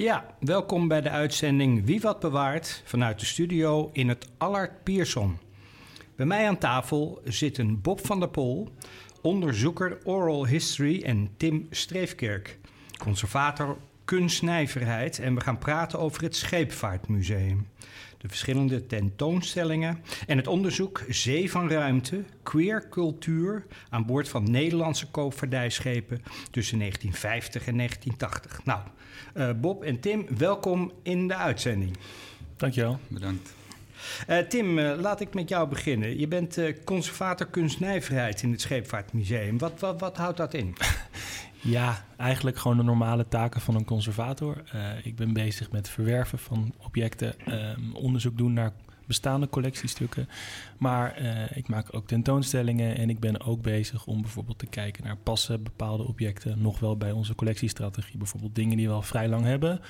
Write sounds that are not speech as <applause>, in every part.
Ja, welkom bij de uitzending Wie wat bewaart vanuit de studio in het Allard Pierson. Bij mij aan tafel zitten Bob van der Pol, onderzoeker oral history en Tim Streefkerk, conservator kunstnijverheid en we gaan praten over het Scheepvaartmuseum. De verschillende tentoonstellingen en het onderzoek Zee van Ruimte, queer cultuur aan boord van Nederlandse koopvaardijschepen tussen 1950 en 1980. Nou, uh, Bob en Tim, welkom in de uitzending. Dankjewel. Bedankt. Uh, Tim, uh, laat ik met jou beginnen. Je bent conservator kunstnijverheid in het Scheepvaartmuseum. Wat, wat, wat houdt dat in? <laughs> Ja, eigenlijk gewoon de normale taken van een conservator. Uh, ik ben bezig met verwerven van objecten, um, onderzoek doen naar bestaande collectiestukken. Maar uh, ik maak ook tentoonstellingen en ik ben ook bezig om bijvoorbeeld te kijken naar passen bepaalde objecten nog wel bij onze collectiestrategie. Bijvoorbeeld dingen die we al vrij lang hebben,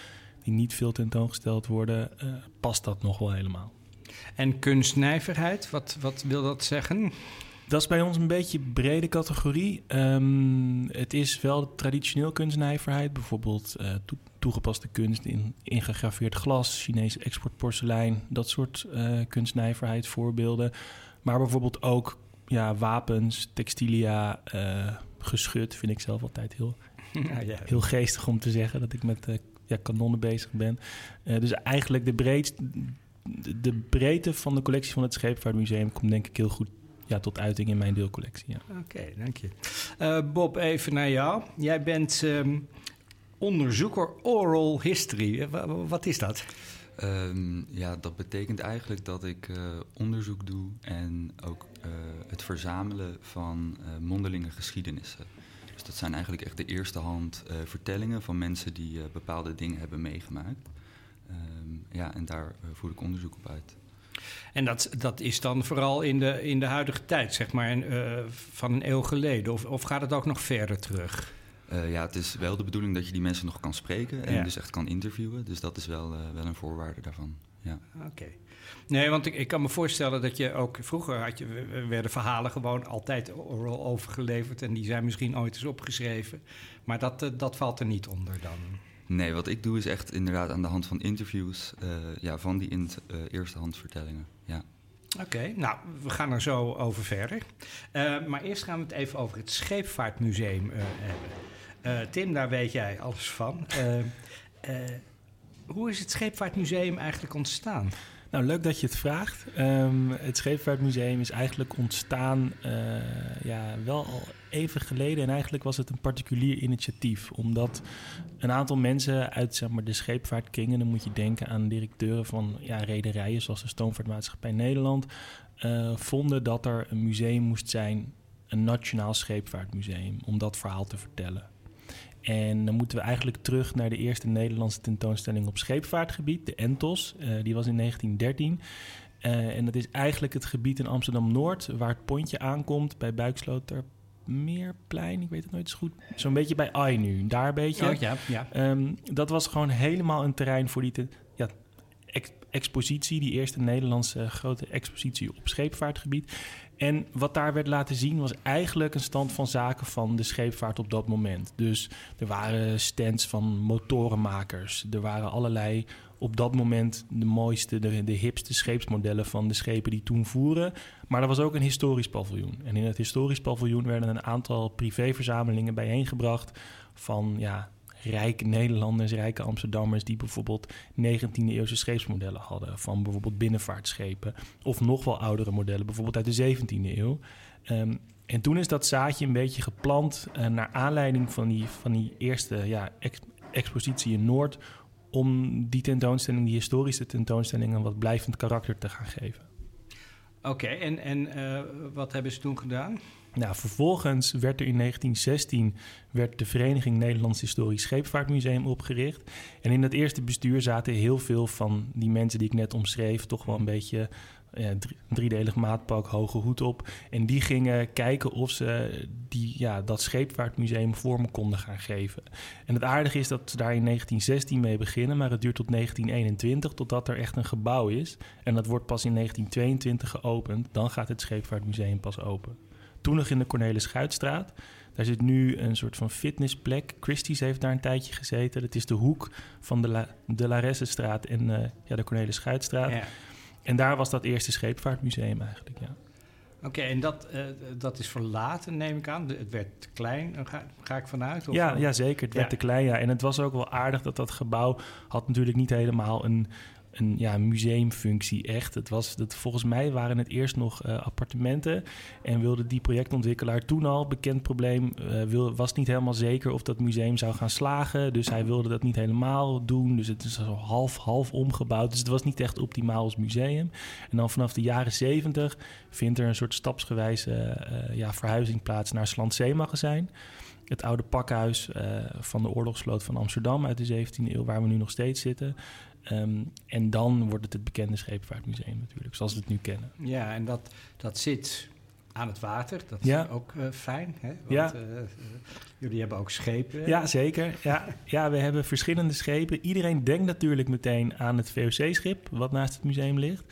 die niet veel tentoongesteld worden, uh, past dat nog wel helemaal. En kunstnijverheid, wat, wat wil dat zeggen? Dat is bij ons een beetje een brede categorie. Um, het is wel traditioneel kunstnijverheid, bijvoorbeeld uh, to toegepaste kunst in ingegraveerd glas, Chinese exportporselein, dat soort uh, kunstnijverheid voorbeelden. Maar bijvoorbeeld ook ja, wapens, textilia, uh, geschut vind ik zelf altijd heel, <laughs> ja, ja. heel geestig om te zeggen dat ik met ja, kanonnen bezig ben. dus eigenlijk de, breed, de breedte van de collectie van het Scheepvaartmuseum komt denk ik heel goed ja, tot uiting in mijn deelcollectie. Ja. Oké, okay, dank je. Uh, Bob, even naar jou. Jij bent um, onderzoeker oral history. wat is dat? Um, ja, dat betekent eigenlijk dat ik uh, onderzoek doe en ook uh, het verzamelen van mondelinge geschiedenissen. Dus dat zijn eigenlijk echt de eerste hand vertellingen van mensen die bepaalde dingen hebben meegemaakt. Um, ja, en daar voer ik onderzoek op uit. En dat, dat is dan vooral in de, in de huidige tijd, zeg maar, uh, van een eeuw geleden? Of, of gaat het ook nog verder terug? Uh, ja, het is wel de bedoeling dat je die mensen nog kan spreken en ja. dus echt kan interviewen. Dus dat is wel, uh, wel een voorwaarde daarvan. Ja. Oké. Okay. Nee, want ik, ik kan me voorstellen dat je ook vroeger had je, werden verhalen gewoon altijd oral overgeleverd en die zijn misschien ooit eens opgeschreven. Maar dat, dat valt er niet onder dan. Nee, wat ik doe is echt inderdaad aan de hand van interviews uh, ja, van die uh, eerstehandsvertellingen. Ja. Oké, nou, we gaan er zo over verder. Uh, maar eerst gaan we het even over het Scheepvaartmuseum hebben. Tim, daar weet jij alles van. hoe is het Scheepvaartmuseum eigenlijk ontstaan? Nou, leuk dat je het vraagt. Um, het Scheepvaartmuseum is eigenlijk ontstaan uh, ja, wel al even geleden. En eigenlijk was het een particulier initiatief. Omdat een aantal mensen uit zeg maar, de scheepvaartkringen... dan moet je denken aan directeuren van ja, rederijen... zoals de Stoomvaartmaatschappij Nederland... Uh, vonden dat er een museum moest zijn... een nationaal scheepvaartmuseum... om dat verhaal te vertellen. En dan moeten we eigenlijk terug naar de eerste Nederlandse tentoonstelling op scheepvaartgebied, de Entos. Uh, die was in 1913. Uh, en dat is eigenlijk het gebied in Amsterdam-Noord, waar het pontje aankomt bij Buikslotermeerplein. Ik weet het nooit zo goed. Zo'n beetje bij AI nu, daar een beetje. Oh, ja, ja. Um, dat was gewoon helemaal een terrein voor die te, ja, ex expositie, die eerste Nederlandse grote expositie op scheepvaartgebied. En wat daar werd laten zien was eigenlijk een stand van zaken van de scheepvaart op dat moment. Dus er waren stands van motorenmakers. Er waren allerlei op dat moment de mooiste, de, de hipste scheepsmodellen van de schepen die toen voeren. Maar er was ook een historisch paviljoen. En in het historisch paviljoen werden een aantal privéverzamelingen bijeengebracht van ja, rijke Nederlanders, rijke Amsterdammers... die bijvoorbeeld 19e-eeuwse scheepsmodellen hadden... van bijvoorbeeld binnenvaartschepen of nog wel oudere modellen... bijvoorbeeld uit de 17e eeuw. Um, en toen is dat zaadje een beetje geplant uh, naar aanleiding van die, van die eerste ja, ex expositie in Noord... om die tentoonstelling, die historische tentoonstelling... een wat blijvend karakter te gaan geven. Oké, en, en uh, wat hebben ze toen gedaan? Nou, vervolgens werd er in 1916 werd de Vereniging Nederlands Historisch Scheepvaartmuseum opgericht. En in dat eerste bestuur zaten heel veel van die mensen die ik net omschreef, toch wel een beetje ja, driedelig maatpak, hoge hoed op. En die gingen kijken of ze die, ja, dat scheepvaartmuseum vorm konden gaan geven. En het aardige is dat ze daar in 1916 mee beginnen, maar het duurt tot 1921 totdat er echt een gebouw is. En dat wordt pas in 1922 geopend. Dan gaat het scheepvaartmuseum pas open. Toen nog in de Cornelis Schuitstraat. Daar zit nu een soort van fitnessplek. Christie's heeft daar een tijdje gezeten. Dat is de hoek van de, La, de Laressestraat en uh, ja, de Cornelis Schuitstraat. Ja. En daar was dat eerste scheepvaartmuseum eigenlijk, ja. Oké, en dat, uh, dat is verlaten, neem ik aan. het werd te klein, ga, ga ik vanuit? Of ja, ja, zeker. Het werd te klein, ja. En het was ook wel aardig dat dat gebouw had natuurlijk niet helemaal een een ja, museumfunctie echt. Het was, dat, volgens mij waren het eerst nog uh, appartementen en wilde die projectontwikkelaar toen al, bekend probleem, uh, wil, was niet helemaal zeker of dat museum zou gaan slagen. Dus hij wilde dat niet helemaal doen. Dus het is half, half omgebouwd. Dus het was niet echt optimaal als museum. En dan vanaf de jaren zeventig vindt er een soort stapsgewijze uh, ja, verhuizing plaats naar Slandzee-magazijn het oude pakhuis van de oorlogsvloot van Amsterdam uit de 17e eeuw, waar we nu nog steeds zitten. Um, en dan wordt het het bekende Scheepvaartmuseum natuurlijk, zoals we het nu kennen. Ja, en dat, dat zit aan het water. Dat ja. is ook uh, fijn. Hè? Want, ja. Uh, jullie hebben ook schepen. Ja, zeker. Ja, ja, we hebben verschillende schepen. Iedereen denkt natuurlijk meteen aan het VOC-schip, wat naast het museum ligt.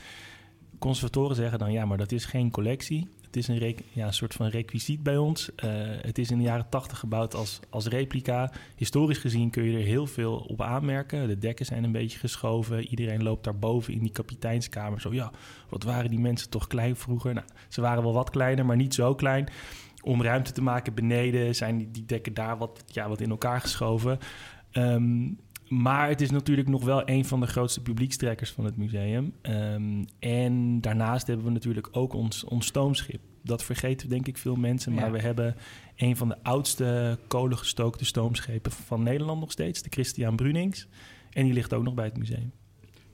Conservatoren zeggen dan, ja, maar dat is geen collectie. Het is een, ja, een soort van requisiet bij ons. Uh, het is in de jaren tachtig gebouwd als, als replica. Historisch gezien kun je er heel veel op aanmerken. De dekken zijn een beetje geschoven. Iedereen loopt daarboven in die kapiteinskamer. Zo ja, wat waren die mensen toch klein vroeger? Nou, ze waren wel wat kleiner, maar niet zo klein. Om ruimte te maken beneden zijn die, die dekken daar wat, ja, wat in elkaar geschoven. Um, maar het is natuurlijk nog wel een van de grootste publiekstrekkers van het museum. Um, en daarnaast hebben we natuurlijk ook ons, ons stoomschip. Dat vergeten denk ik veel mensen. Maar we hebben een van de oudste kolengestookte stoomschepen van Nederland nog steeds. De Christian Brunings. En die ligt ook nog bij het museum.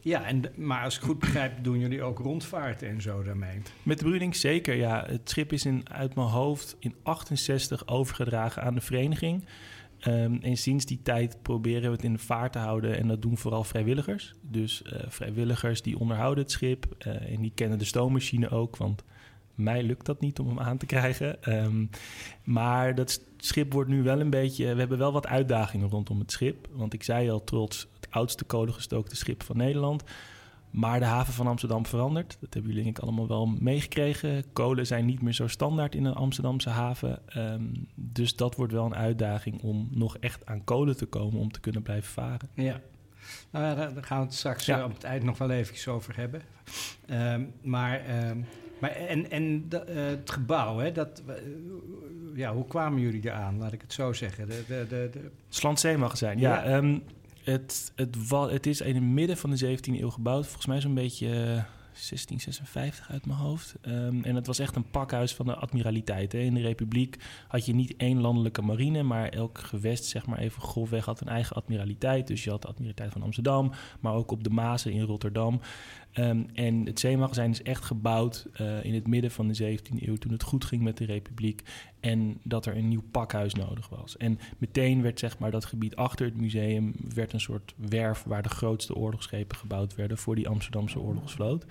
Ja, en maar als ik goed begrijp, doen jullie ook rondvaarten en zo daarmee? Met de Brunings zeker, ja. Het schip is in, uit mijn hoofd in 68 overgedragen aan de vereniging. Um, en sinds die tijd proberen we het in de vaart te houden. En dat doen vooral vrijwilligers. Dus uh, vrijwilligers die onderhouden het schip. Uh, en die kennen de stoommachine ook. Want mij lukt dat niet om hem aan te krijgen. Um, maar dat schip wordt nu wel een beetje... We hebben wel wat uitdagingen rondom het schip. Want ik zei al, trots het oudste kolengestookte schip van Nederland... Maar de haven van Amsterdam verandert. Dat hebben jullie denk ik allemaal wel meegekregen. Kolen zijn niet meer zo standaard in een Amsterdamse haven. Um, dus dat wordt wel een uitdaging om nog echt aan kolen te komen om te kunnen blijven varen. Ja. Nou ja, daar gaan we het straks ja. uh, op het eind nog wel eventjes over hebben. Um, maar, um, maar en, en de, uh, het gebouw, hè, dat, uh, ja, hoe kwamen jullie eraan, laat ik het zo zeggen? De, de, de, de... Slandzee-magazijn, ja. ja. Het, het, is in het midden van de 17e eeuw gebouwd. Volgens mij zo'n beetje 1656 uit mijn hoofd. Um, en het was echt een pakhuis van de admiraliteit. Hè. In de Republiek had je niet één landelijke marine, maar elk gewest, zeg maar even grofweg, had een eigen admiraliteit. Dus je had de admiraliteit van Amsterdam, maar ook op de Mazen in Rotterdam. Um, en het zeemagazijn is echt gebouwd uh, in het midden van de 17e eeuw, toen het goed ging met de Republiek. En dat er een nieuw pakhuis nodig was. En meteen werd zeg maar, dat gebied achter het museum werd een soort werf waar de grootste oorlogsschepen gebouwd werden voor die Amsterdamse oorlogsvloot.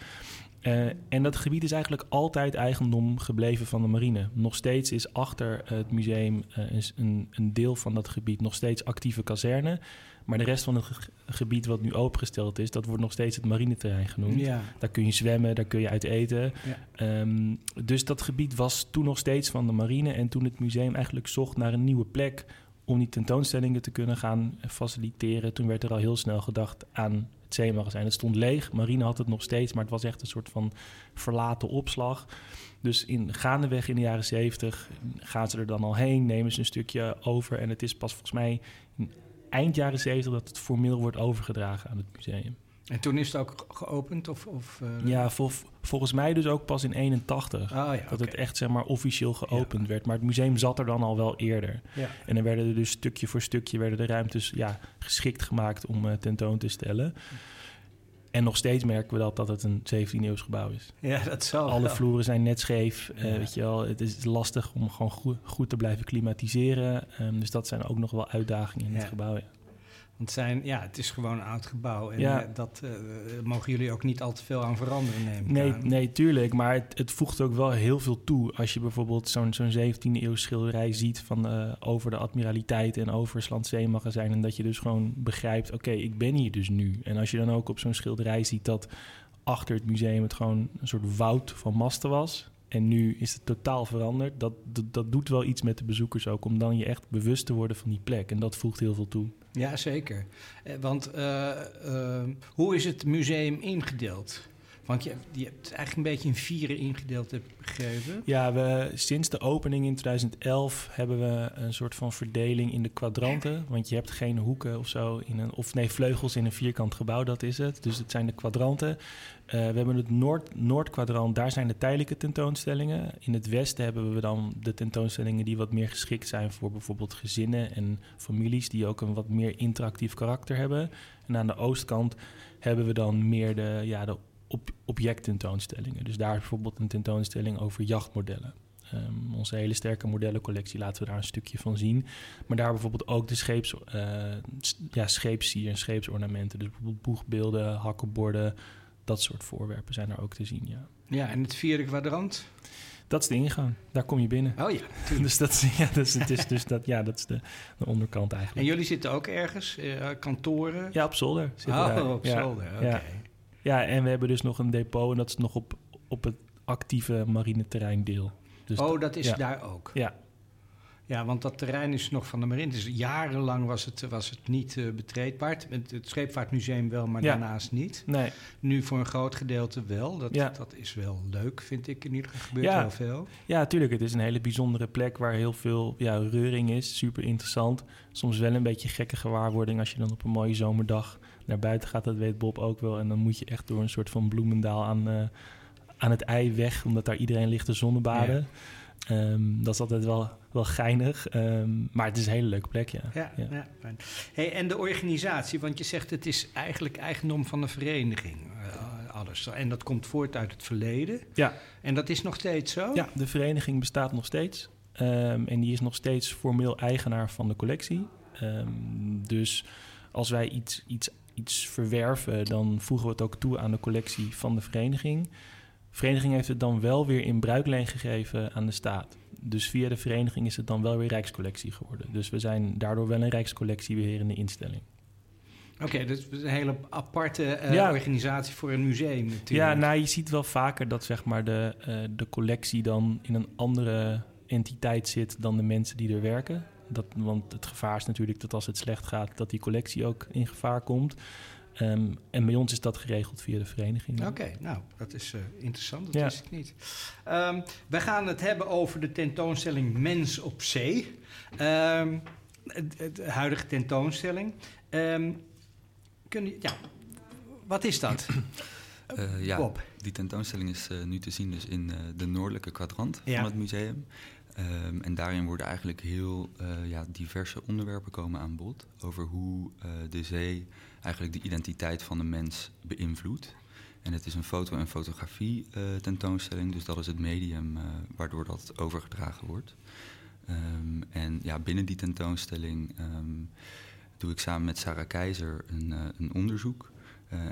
Uh, en dat gebied is eigenlijk altijd eigendom gebleven van de marine. Nog steeds is achter het museum uh, een, een, deel van dat gebied nog steeds actieve kazerne. Maar de rest van het ge gebied wat nu opengesteld is, dat wordt nog steeds het marineterrein genoemd. Ja. Daar kun je zwemmen, daar kun je uit eten. Ja. Um, dus dat gebied was toen nog steeds van de marine. En toen het museum eigenlijk zocht naar een nieuwe plek om die tentoonstellingen te kunnen gaan faciliteren, toen werd er al heel snel gedacht aan zeemagazijn. Het stond leeg, marine had het nog steeds, maar het was echt een soort van verlaten opslag. Dus in, gaandeweg in de jaren zeventig gaan ze er dan al heen, nemen ze een stukje over. En het is pas volgens mij eind jaren 70 dat het formeel wordt overgedragen aan het museum. En toen is het ook geopend? Of, of uh... Ja, vol, volgens mij dus ook pas in 81. Oh, ja, dat okay. het echt zeg maar, officieel geopend ja. werd. Maar het museum zat er dan al wel eerder. Ja. En dan werden er dus stukje voor stukje werden de ruimtes ja, geschikt gemaakt om uh, tentoon te stellen. En nog steeds merken we dat, dat het een 17e-eeuws gebouw is. Ja, dat zal Alle wel. vloeren zijn net scheef. eh, weet je wel, het is lastig om gewoon goed, goed te blijven klimatiseren. Ehm, dus dat zijn ook nog wel uitdagingen in het gebouw. Het zijn, ja, het is gewoon een oud gebouw. En Ja. eh, dat eh, mogen jullie ook niet al te veel aan veranderen, neem ik Nee, aan. nee, tuurlijk. Maar het, het voegt ook wel heel veel toe. Als je bijvoorbeeld zo'n zo'n 17e-eeuws schilderij ziet van, eh, over de admiraliteit en over Slandzeemagazijn. En dat je dus gewoon begrijpt, oké, ik ben hier dus nu. En als je dan ook op zo'n schilderij ziet dat achter het museum het gewoon een soort woud van masten was. En nu is het totaal veranderd. Dat, dat, dat doet wel iets met de bezoekers ook. Om dan je echt bewust te worden van die plek. En dat voegt heel veel toe. Ja, zeker. Eh, want eh, eh, hoe is het museum ingedeeld? Want je, hebt- hebt het eigenlijk een beetje in vieren ingedeeld, heb ik begrepen. Ja, we, sinds de opening in 2011 hebben we een soort van verdeling in de kwadranten. Want je hebt geen hoeken of zo, in een, of nee, vleugels in een vierkant gebouw, dat is het. Dus het zijn de kwadranten. Eh, we hebben het Noord, Noordkwadrant, daar zijn de tijdelijke tentoonstellingen. In het westen hebben we dan de tentoonstellingen die wat meer geschikt zijn voor bijvoorbeeld gezinnen en families, die ook een wat meer interactief karakter hebben. En aan de oostkant hebben we dan meer de, ja, de op, objecttentoonstellingen. Dus daar is bijvoorbeeld een tentoonstelling over jachtmodellen. Ehm, onze hele sterke modellencollectie laten we daar een stukje van zien. Maar daar bijvoorbeeld ook de scheeps, s- ja, scheepssier en scheepsornamenten. Dus bijvoorbeeld boegbeelden, hakkenborden, dat soort voorwerpen zijn er ook te zien, ja. Ja, en het vierde kwadrant. Dat is de ingang, daar kom je binnen. Oh ja. <laughs> Dus dat is, ja, dat is, het is dus dat, ja, dat is de, de onderkant En eigenlijk. jullie zitten ook ergens, eh, kantoren? Ja, op zolder. oh, wij. op ja. zolder, oké. Ja. Ja, en we hebben dus nog een depot en dat is nog op, op het actieve marineterrein deel. Dus oh, dat is ja. daar ook? Ja. Ja, want dat terrein is nog van de marine. Dus jarenlang was het, was het niet eh, betreedbaar. Het, het Scheepvaartmuseum wel, maar Ja. daarnaast niet. Nee, Nu voor een groot gedeelte wel. Dat, Ja. dat is wel leuk, vind ik in ieder geval. gebeurt Ja. wel veel. ja, natuurlijk. Het is een hele bijzondere plek waar heel veel ja, reuring is. Super interessant. Soms wel een beetje gekke gewaarwording als je dan op een mooie zomerdag naar buiten gaat. Dat weet Bob ook wel. En dan moet je echt door een soort van bloemendaal aan, eh, aan het ei weg, omdat daar iedereen ligt te zonnebaden. Ehm, dat is altijd wel, wel geinig. Ehm, maar het is een hele leuke plek, ja. Ja, Ja. Hey, en de organisatie, want je zegt het is eigenlijk eigendom van een vereniging. eh, alles. En dat komt voort uit het verleden. Ja. En dat is nog steeds zo? Ja, de vereniging bestaat nog steeds. Ehm, en die is nog steeds formeel eigenaar van de collectie. Dus als wij iets, iets, iets verwerven, dan voegen we het ook toe aan de collectie van de vereniging. De vereniging heeft het dan wel weer in bruikleen gegeven aan de staat. Dus via de vereniging is het dan wel weer Rijkscollectie geworden. Dus we zijn daardoor wel een Rijkscollectiebeherende instelling. Oké, dus een hele aparte eh, Ja. organisatie voor een museum natuurlijk. Ja, nou, je ziet wel vaker dat zeg maar, de, eh, de collectie dan in een andere entiteit zit dan de mensen die er werken. Dat, want het gevaar is natuurlijk dat als het slecht gaat, dat die collectie ook in gevaar komt. Ehm, en bij ons is dat geregeld via de vereniging. Oké, nou, dat is eh, interessant, dat Ja. wist ik niet. Ehm, we gaan het hebben over de tentoonstelling Mens op Zee. Ehm, het- het- de huidige tentoonstelling. Ehm, kun je, ja, wat is dat? <clears throat> Eh, ja, Bob. die tentoonstelling is eh, nu te zien dus in eh, de noordelijke kwadrant Ja. van het museum. Ehm, en daarin worden eigenlijk heel eh, ja, diverse onderwerpen komen aan bod over hoe eh, de zee eigenlijk de identiteit van de mens beïnvloedt. En het is een foto- en fotografie eh, tentoonstelling, dus dat is het medium waardoor dat overgedragen wordt. Ehm, en ja, binnen die tentoonstelling ehm, doe ik samen met Sarah Keizer een, een onderzoek.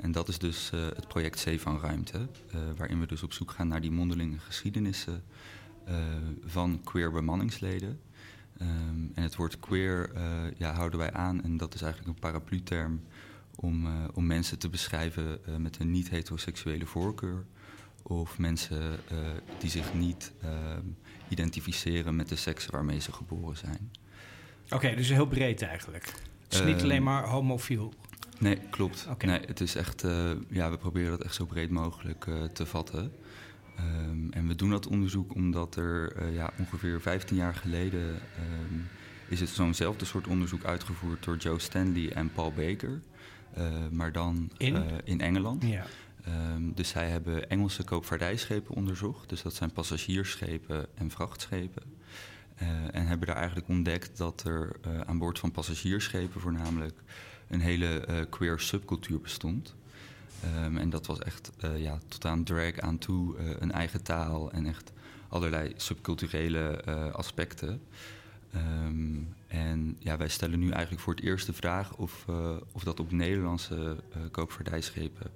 En dat is dus het project Zee van Ruimte, waarin we dus op zoek gaan naar die mondelinge geschiedenissen van queer bemanningsleden. Ehm, en het woord queer eh, ja, houden wij aan en dat is eigenlijk een paraplu-term om, eh, om mensen te beschrijven eh, met een niet-heteroseksuele voorkeur. Of mensen eh, die zich niet ehm, identificeren met de seks waarmee ze geboren zijn. Oké, dus heel breed eigenlijk. Het is niet Ehm, alleen maar homofiel. Nee, klopt. Nee, het is echt, eh, ja, we proberen dat echt zo breed mogelijk eh, te vatten. Ehm, en we doen dat onderzoek omdat er eh, ja, ongeveer 15 jaar geleden ehm, is het zo'nzelfde soort onderzoek uitgevoerd door Joe Stanley en Paul Baker. Eh, maar dan In? eh, in Engeland. Ja. Ehm, dus zij hebben Engelse koopvaardijschepen onderzocht. Dus dat zijn passagiersschepen en vrachtschepen. En hebben daar eigenlijk ontdekt dat er aan boord van passagiersschepen voornamelijk een hele queer subcultuur bestond. Ehm, en dat was echt ja, tot aan drag aan toe een eigen taal en echt allerlei subculturele aspecten. Ehm, en ja, wij stellen nu eigenlijk voor het eerst de vraag of, of dat op Nederlandse koopvaardijschepen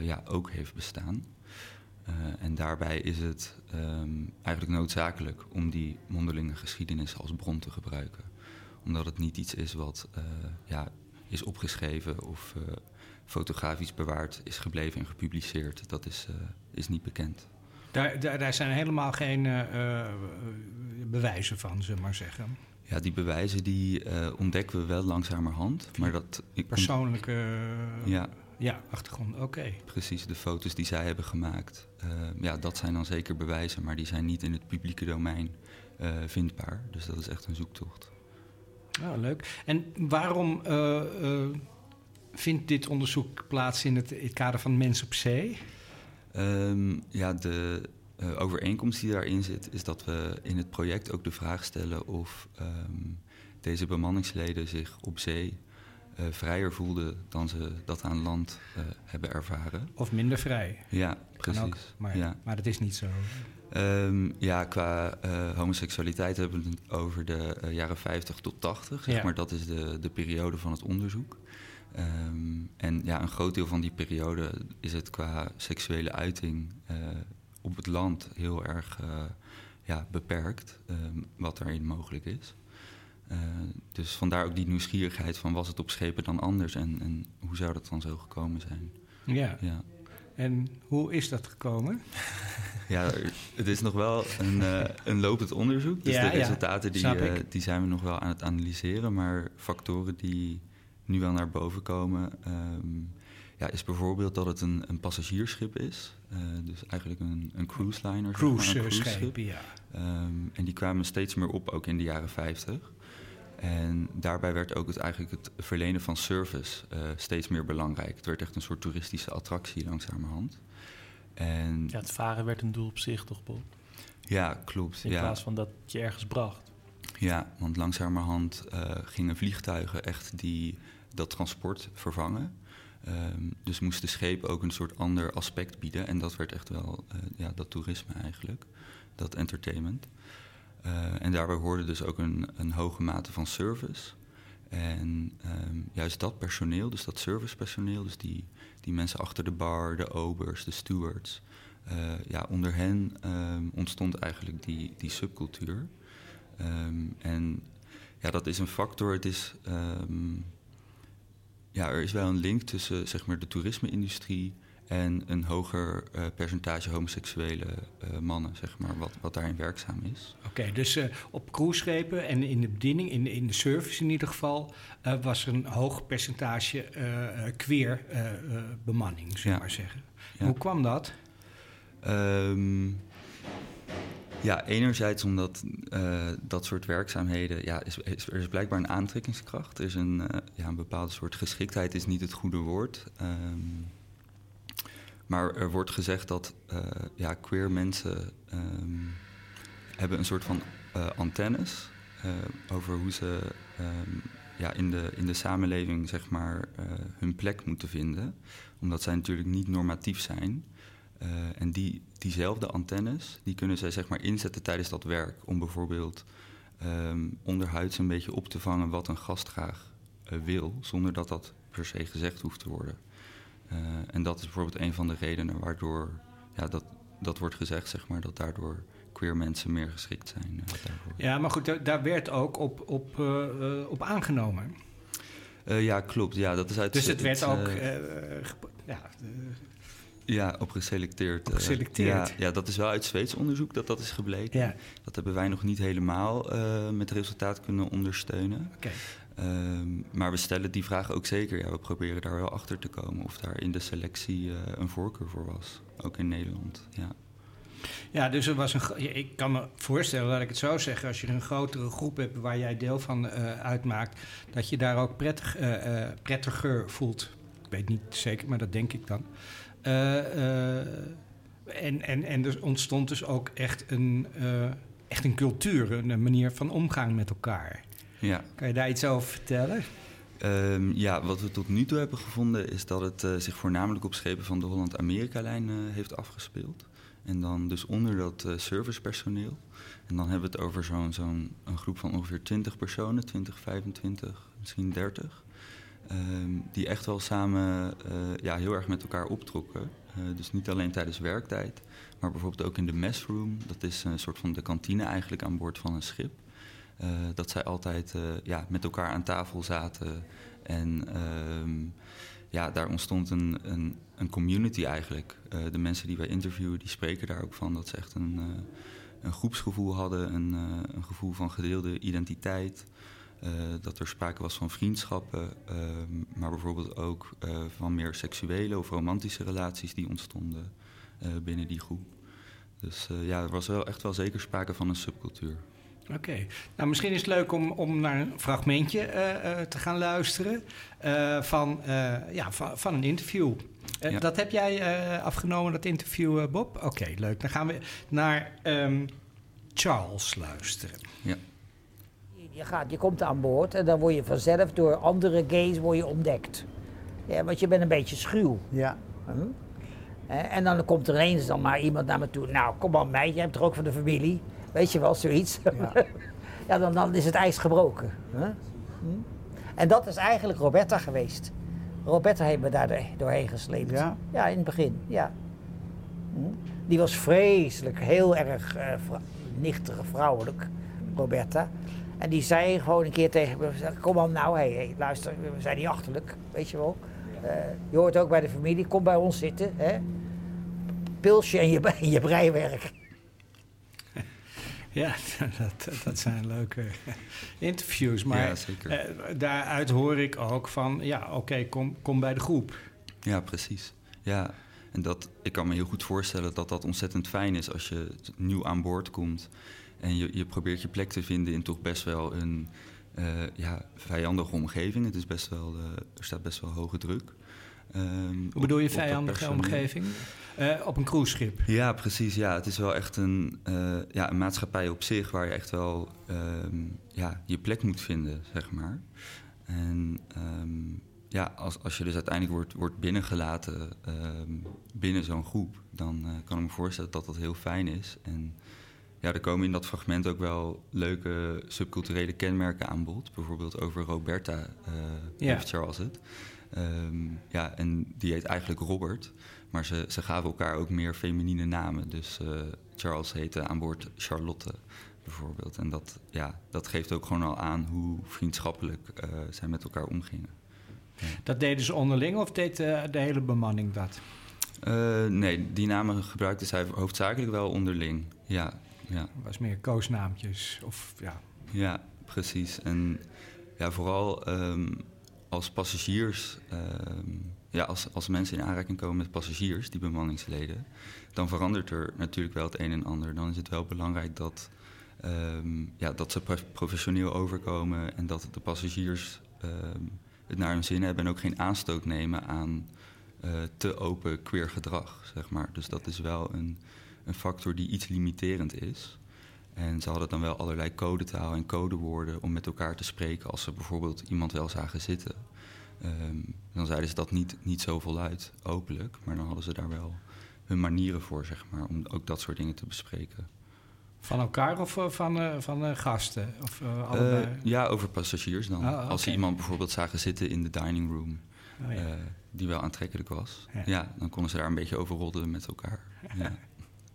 ja, ook heeft bestaan. En daarbij is het um, eigenlijk noodzakelijk om die mondelinge geschiedenis als bron te gebruiken. Omdat het niet iets is wat ja, is opgeschreven of fotografisch bewaard is gebleven en gepubliceerd. Dat is, is niet bekend. Daar, daar, daar zijn helemaal geen bewijzen van, zullen we maar zeggen. Ja, die bewijzen die ontdekken we wel langzamerhand. Maar dat, Persoonlijke... Ja, ja, achtergrond, oké. Precies, de foto's die zij hebben gemaakt. Ja, dat zijn dan zeker bewijzen, maar die zijn niet in het publieke domein vindbaar. Dus dat is echt een zoektocht. Ja, leuk. En waarom vindt dit onderzoek plaats in het, het kader van Mens op Zee? Um, ja, de overeenkomst die daarin zit, is dat we in het project ook de vraag stellen of um, deze bemanningsleden zich op zee uh, vrijer voelden dan ze dat aan land uh, hebben ervaren. Of minder vrij. Ja, precies. Ook, maar, ja. maar dat is niet zo. Um, ja, qua uh, homoseksualiteit hebben we het over de jaren 50 tot 80. Zeg ja. maar dat is de, de periode van het onderzoek. Um, en ja, een groot deel van die periode is het qua seksuele uiting op het land heel erg ja, beperkt, um, wat daarin mogelijk is. Uh, dus vandaar ook die nieuwsgierigheid van was het op schepen dan anders en, en hoe zou dat dan zo gekomen zijn? Ja. ja. En hoe is dat gekomen? <laughs> ja, het is nog wel een, uh, een lopend onderzoek. Dus ja, de resultaten die, uh, die zijn we nog wel aan het analyseren. Maar factoren die nu wel naar boven komen, um, ja, is bijvoorbeeld dat het een, een passagiersschip is. dus eigenlijk een, een cruise liner. Cruise, zeg maar, een cruise schip, ja. Um, en die kwamen steeds meer op, ook in de jaren 50. En daarbij werd ook het, eigenlijk het verlenen van service uh, steeds meer belangrijk. Het werd echt een soort toeristische attractie langzamerhand. En ja, het varen werd een doel op zich, toch, Bob? Ja, klopt. In ja. plaats van dat je ergens bracht. Ja, want langzamerhand uh, gingen vliegtuigen echt die, dat transport vervangen. Um, dus moesten schepen ook een soort ander aspect bieden. En dat werd echt wel uh, ja, dat toerisme eigenlijk, dat entertainment. Uh, en daarbij hoorde dus ook een, een hoge mate van service. En um, juist dat personeel, dus dat servicepersoneel, dus die, die mensen achter de bar, de obers, de stewards, uh, ja, onder hen um, ontstond eigenlijk die, die subcultuur. En ja, dat is een factor. Het is, ja, er is wel een link tussen zeg maar, de toerisme-industrie en een hoger uh, percentage homoseksuele uh, mannen, zeg maar, wat, wat daarin werkzaam is. Oké, okay, dus uh, op cruiseschepen en in de bediening, in de, in de service in ieder geval, was er een hoog percentage queer bemanning, zullen we ja. maar zeggen. Ja. Hoe kwam dat? Um, ja, enerzijds omdat dat soort werkzaamheden, ja, is, er is blijkbaar een aantrekkingskracht. Er is een, ja, een bepaalde soort geschiktheid, is niet het goede woord. Um, maar er wordt gezegd dat uh, ja, queer mensen um, hebben een soort van uh, antennes uh, over hoe ze um, ja, in, de, in de samenleving zeg maar, hun plek moeten vinden. Omdat zij natuurlijk niet normatief zijn. En die, diezelfde antennes die kunnen zij zeg maar, inzetten tijdens dat werk. Om bijvoorbeeld um, onderhuids een beetje op te vangen wat een gast graag wil. Zonder dat dat per se gezegd hoeft te worden. Uh, en dat is bijvoorbeeld een van de redenen waardoor ja, dat, dat wordt gezegd, zeg maar, dat daardoor queer mensen meer geschikt zijn. Daarvoor. Ja, maar goed, daar werd ook op, op, op aangenomen. ja, klopt. Ja, dat is uit dus het werd ook. ja, ja, op geselecteerd. Op geselecteerd. ja, ja, dat is wel uit Zweeds onderzoek dat dat is gebleken. Ja. Dat hebben wij nog niet helemaal met resultaat kunnen ondersteunen. Okay. Um, maar we stellen die vraag ook zeker. Ja, we proberen daar wel achter te komen of daar in de selectie uh, een voorkeur voor was. Ook in Nederland. Ja. Ja, dus er was een. Ik kan me voorstellen, laat ik het zo zeggen, als je een grotere groep hebt waar jij deel van uh, uitmaakt, dat je daar ook prettig, uh, prettiger voelt. Ik weet niet zeker, maar dat denk ik dan. en, en, en er ontstond dus ook echt een, echt een cultuur, een manier van omgaan met elkaar. Ja. Kan je daar iets over vertellen? Ehm, ja, wat we tot nu toe hebben gevonden is dat het uh, zich voornamelijk op schepen van de Holland-Amerika-lijn uh, heeft afgespeeld. En dan dus onder dat uh, servicepersoneel. En dan hebben we het over zo'n zo'n een groep van ongeveer 20 personen, 20, 25, misschien 30. Um, die echt wel samen ja, heel erg met elkaar optrokken. dus niet alleen tijdens werktijd, maar bijvoorbeeld ook in de messroom. Dat is een soort van de kantine eigenlijk aan boord van een schip. Uh, dat zij altijd ja, met elkaar aan tafel zaten. En uh, ja, daar ontstond een, een, een community eigenlijk. De mensen die wij interviewen, die spreken daar ook van dat ze echt een, een groepsgevoel hadden, een, een gevoel van gedeelde identiteit. Dat er sprake was van vriendschappen, ehm, maar bijvoorbeeld ook van meer seksuele of romantische relaties die ontstonden binnen die groep. Dus ja, er was wel echt wel zeker sprake van een subcultuur. Oké, nou misschien is het leuk om, om naar een fragmentje uh, uh, te gaan luisteren uh, van, ja, van, van, een interview. Ja. Dat heb jij afgenomen, dat interview, Bob? Oké, leuk. Dan gaan we naar um, Charles luisteren. Ja. Je, gaat, je komt aan boord en dan word je vanzelf door andere gays word je ontdekt. Ja, want je bent een beetje schuw. Ja. Hm? En dan komt er ineens dan maar iemand naar me toe. Nou, kom aan mij, je hebt er ook van de familie. Weet je wel, zoiets. Ja, <laughs> ja dan, dan is het ijs gebroken. Hm? En dat is eigenlijk Roberta geweest. Roberta heeft me daar doorheen gesleept. Ja? Ja, in het begin, ja. Hm? Die was vreselijk, heel erg uh, vrou nichtig, vrouwelijk, Roberta. En die zei gewoon een keer tegen me, kom dan nou, hey, hey, luister, we zijn niet achterlijk, weet je wel. Uh, je hoort ook bij de familie, kom bij ons zitten, hè. Pilsje en je, <laughs> en je breiwerk. <laughs> Ja, <laughs> dat, dat zijn leuke interviews. Maar ja, zeker. Uh, daaruit hoor ik ook van, ja, oké, okay, kom, kom bij de groep. Ja, precies. Ja, en dat, ik kan me heel goed voorstellen dat dat ontzettend fijn is als je nieuw aan boord komt. En je, je probeert je plek te vinden in toch best wel een uh, ja, vijandige omgeving. Het is best wel, uh, er staat best wel hoge druk. Um, Hoe bedoel je vijandige omgeving? Uh, op een cruiseschip? Ja, precies. Ja. Het is wel echt een, ja, een maatschappij op zich waar je echt wel um, ja, je plek moet vinden, zeg maar. En um, ja, als, als je dus uiteindelijk wordt, wordt binnengelaten binnen zo'n groep, dan kan ik me voorstellen dat dat heel fijn is. En ja, er komen in dat fragment ook wel leuke subculturele kenmerken aan bod. Bijvoorbeeld over Roberta, ja. heeft Charles het. Um, ja, en die heet eigenlijk Robert. Maar ze, ze gaven elkaar ook meer feminine namen. Dus uh, Charles heette aan boord Charlotte bijvoorbeeld. En dat, ja, dat geeft ook gewoon al aan hoe vriendschappelijk uh, zij met elkaar omgingen. Ja. Dat deden ze onderling of deed uh, de hele bemanning dat? nee, die namen gebruikte zij hoofdzakelijk wel onderling. Ja, ja. was meer koosnaampjes of ja. Ja, precies. En ja, vooral um, als passagiers, uh, ja, als, als mensen in aanraking komen met passagiers, die bemanningsleden, dan verandert er natuurlijk wel het een en ander. Dan is het wel belangrijk dat, um, ja, dat ze professioneel overkomen en dat de passagiers het naar hun zin hebben en ook geen aanstoot nemen aan uh, te open queer gedrag, zeg maar. Dus dat is wel een, een factor die iets limiterend is. En ze hadden dan wel allerlei codetaal en codewoorden om met elkaar te spreken als ze bijvoorbeeld iemand wel zagen zitten. Um, dan zeiden ze dat niet, niet zo voluit, openlijk, maar dan hadden ze daar wel hun manieren voor, zeg maar, om ook dat soort dingen te bespreken. Van elkaar of uh, van, uh, van uh, gasten? Of, ja, over passagiers dan. Oh, okay. Als ze iemand bijvoorbeeld zagen zitten in de dining room, oh, ja. die wel aantrekkelijk was, ja. ja. dan konden ze daar een beetje over roddelen met elkaar. <laughs> Ja.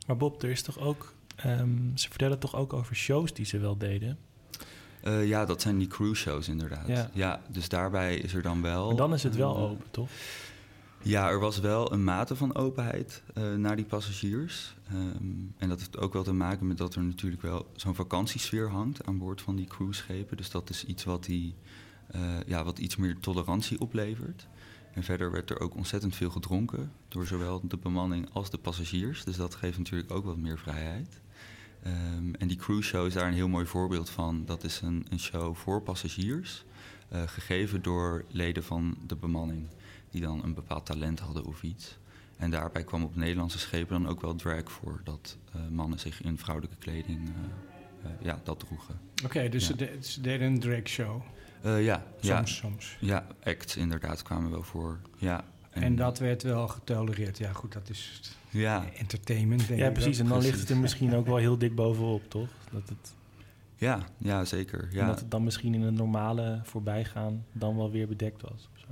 Maar Bob, er is toch ook Um, ze vertellen toch ook over shows die ze wel deden? Uh, ja, dat zijn die cruise shows inderdaad. Ja. ja. dus daarbij is er dan wel... En dan is het wel uh, open, toch? Ja, er was wel een mate van openheid uh, naar die passagiers. Um, en dat heeft ook wel te maken met dat er natuurlijk wel zo'n vakantiesfeer hangt aan boord van die cruiseschepen. Dus dat is iets wat, die, ja, wat iets meer tolerantie oplevert. En verder werd er ook ontzettend veel gedronken door zowel de bemanning als de passagiers. Dus dat geeft natuurlijk ook wat meer vrijheid. Um, en die cruise show is daar een heel mooi voorbeeld van. Dat is een, een show voor passagiers, uh, gegeven door leden van de bemanning, die dan een bepaald talent hadden of iets. En daarbij kwam op Nederlandse schepen dan ook wel drag voor, dat uh, mannen zich in vrouwelijke kleding uh, ja, dat droegen. Oké, okay, dus ja. ze, de, ze, deden een drag show. Eh, ja, ja, Soms, soms. ja, acts inderdaad kwamen wel voor. Ja, En dat werd wel getolereerd. Ja, goed, dat is Ja, entertainment, denk Ja, ik. precies. En dan ligt het er misschien ook wel heel dik bovenop, toch? Dat het, ja, ja zeker. en Ja, dat het dan misschien in een normale voorbijgaan dan wel weer bedekt was. of zo.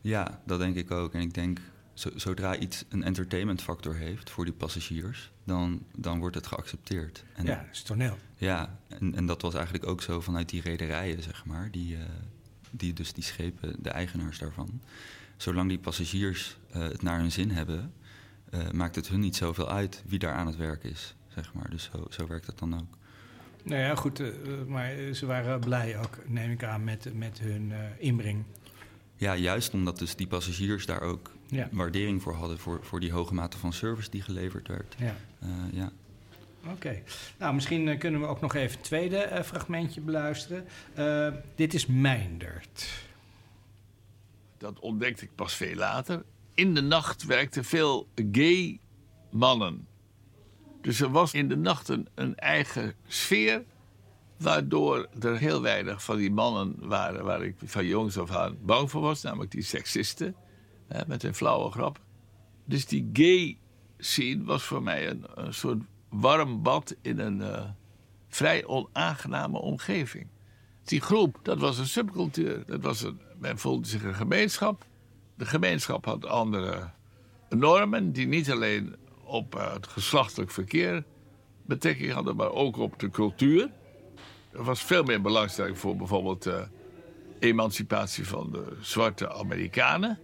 ja, dat denk ik ook. En ik denk, zodra iets een entertainment factor heeft voor die passagiers, dan, dan wordt het geaccepteerd. En, Ja, dat is toneel. Ja, en, en dat was eigenlijk ook zo vanuit die rederijen, zeg maar. Die, eh, die dus die schepen, de eigenaars daarvan. Zolang die passagiers eh, het naar hun zin hebben, eh, maakt het hun niet zoveel uit wie daar aan het werk is, zeg maar. Dus zo, zo werkt het dan ook. Nou ja, goed, maar ze waren blij ook, neem ik aan, met, met hun inbreng. Ja, juist omdat dus die passagiers daar ook Ja. waardering voor hadden... voor, voor die hoge mate van service die geleverd werd. Ja. Eh, ja. Oké. Nou, misschien eh, kunnen we ook nog even het tweede eh, fragmentje beluisteren. Dit is Mijndert. dat ontdekte ik pas veel later. In de nacht werkten veel gay mannen. Dus er was in de nacht een, een eigen sfeer. Waardoor er heel weinig van die mannen waren waar ik van jongs af aan bang voor was. Namelijk die seksisten. Met hun flauwe grap. Dus die gay scene was voor mij een, een soort warm bad in een eh, vrij onaangename omgeving. Die groep, dat was een subcultuur. Dat was een, men voelde zich een gemeenschap. De gemeenschap had andere normen die niet alleen op eh, het geslachtelijk verkeer betrekking hadden, maar ook op de cultuur. Er was veel meer belangstelling voor bijvoorbeeld de emancipatie van de zwarte Amerikanen.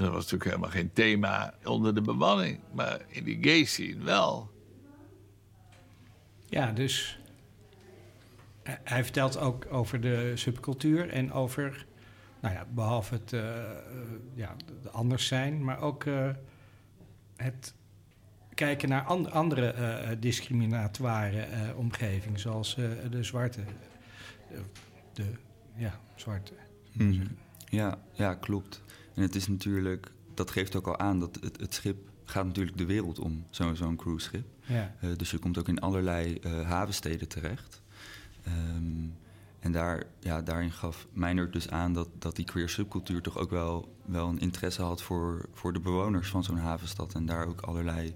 Dat was natuurlijk helemaal geen thema onder de bemanning, maar in die gay scene wel. Ja, dus eh, hij vertelt ook over de subcultuur en over, nou ja, behalve het eh, ja, de anders zijn, maar ook eh, het kijken naar an- andere eh, discriminatoire eh, omgevingen, zoals eh, de zwarte, de, de ja, zwarte. Mhm. Ja, ja, klopt. En het is natuurlijk, dat geeft ook al aan dat het, het schip gaat natuurlijk de wereld om, zo- zo'n cruiseschip. Ja. Eh, dus je komt ook in allerlei eh, havensteden terecht. Ehm, en daar, ja, daarin gaf Meijner dus aan dat, dat die queer subcultuur toch ook wel, wel een interesse had voor, voor de bewoners van zo'n havenstad. En daar ook allerlei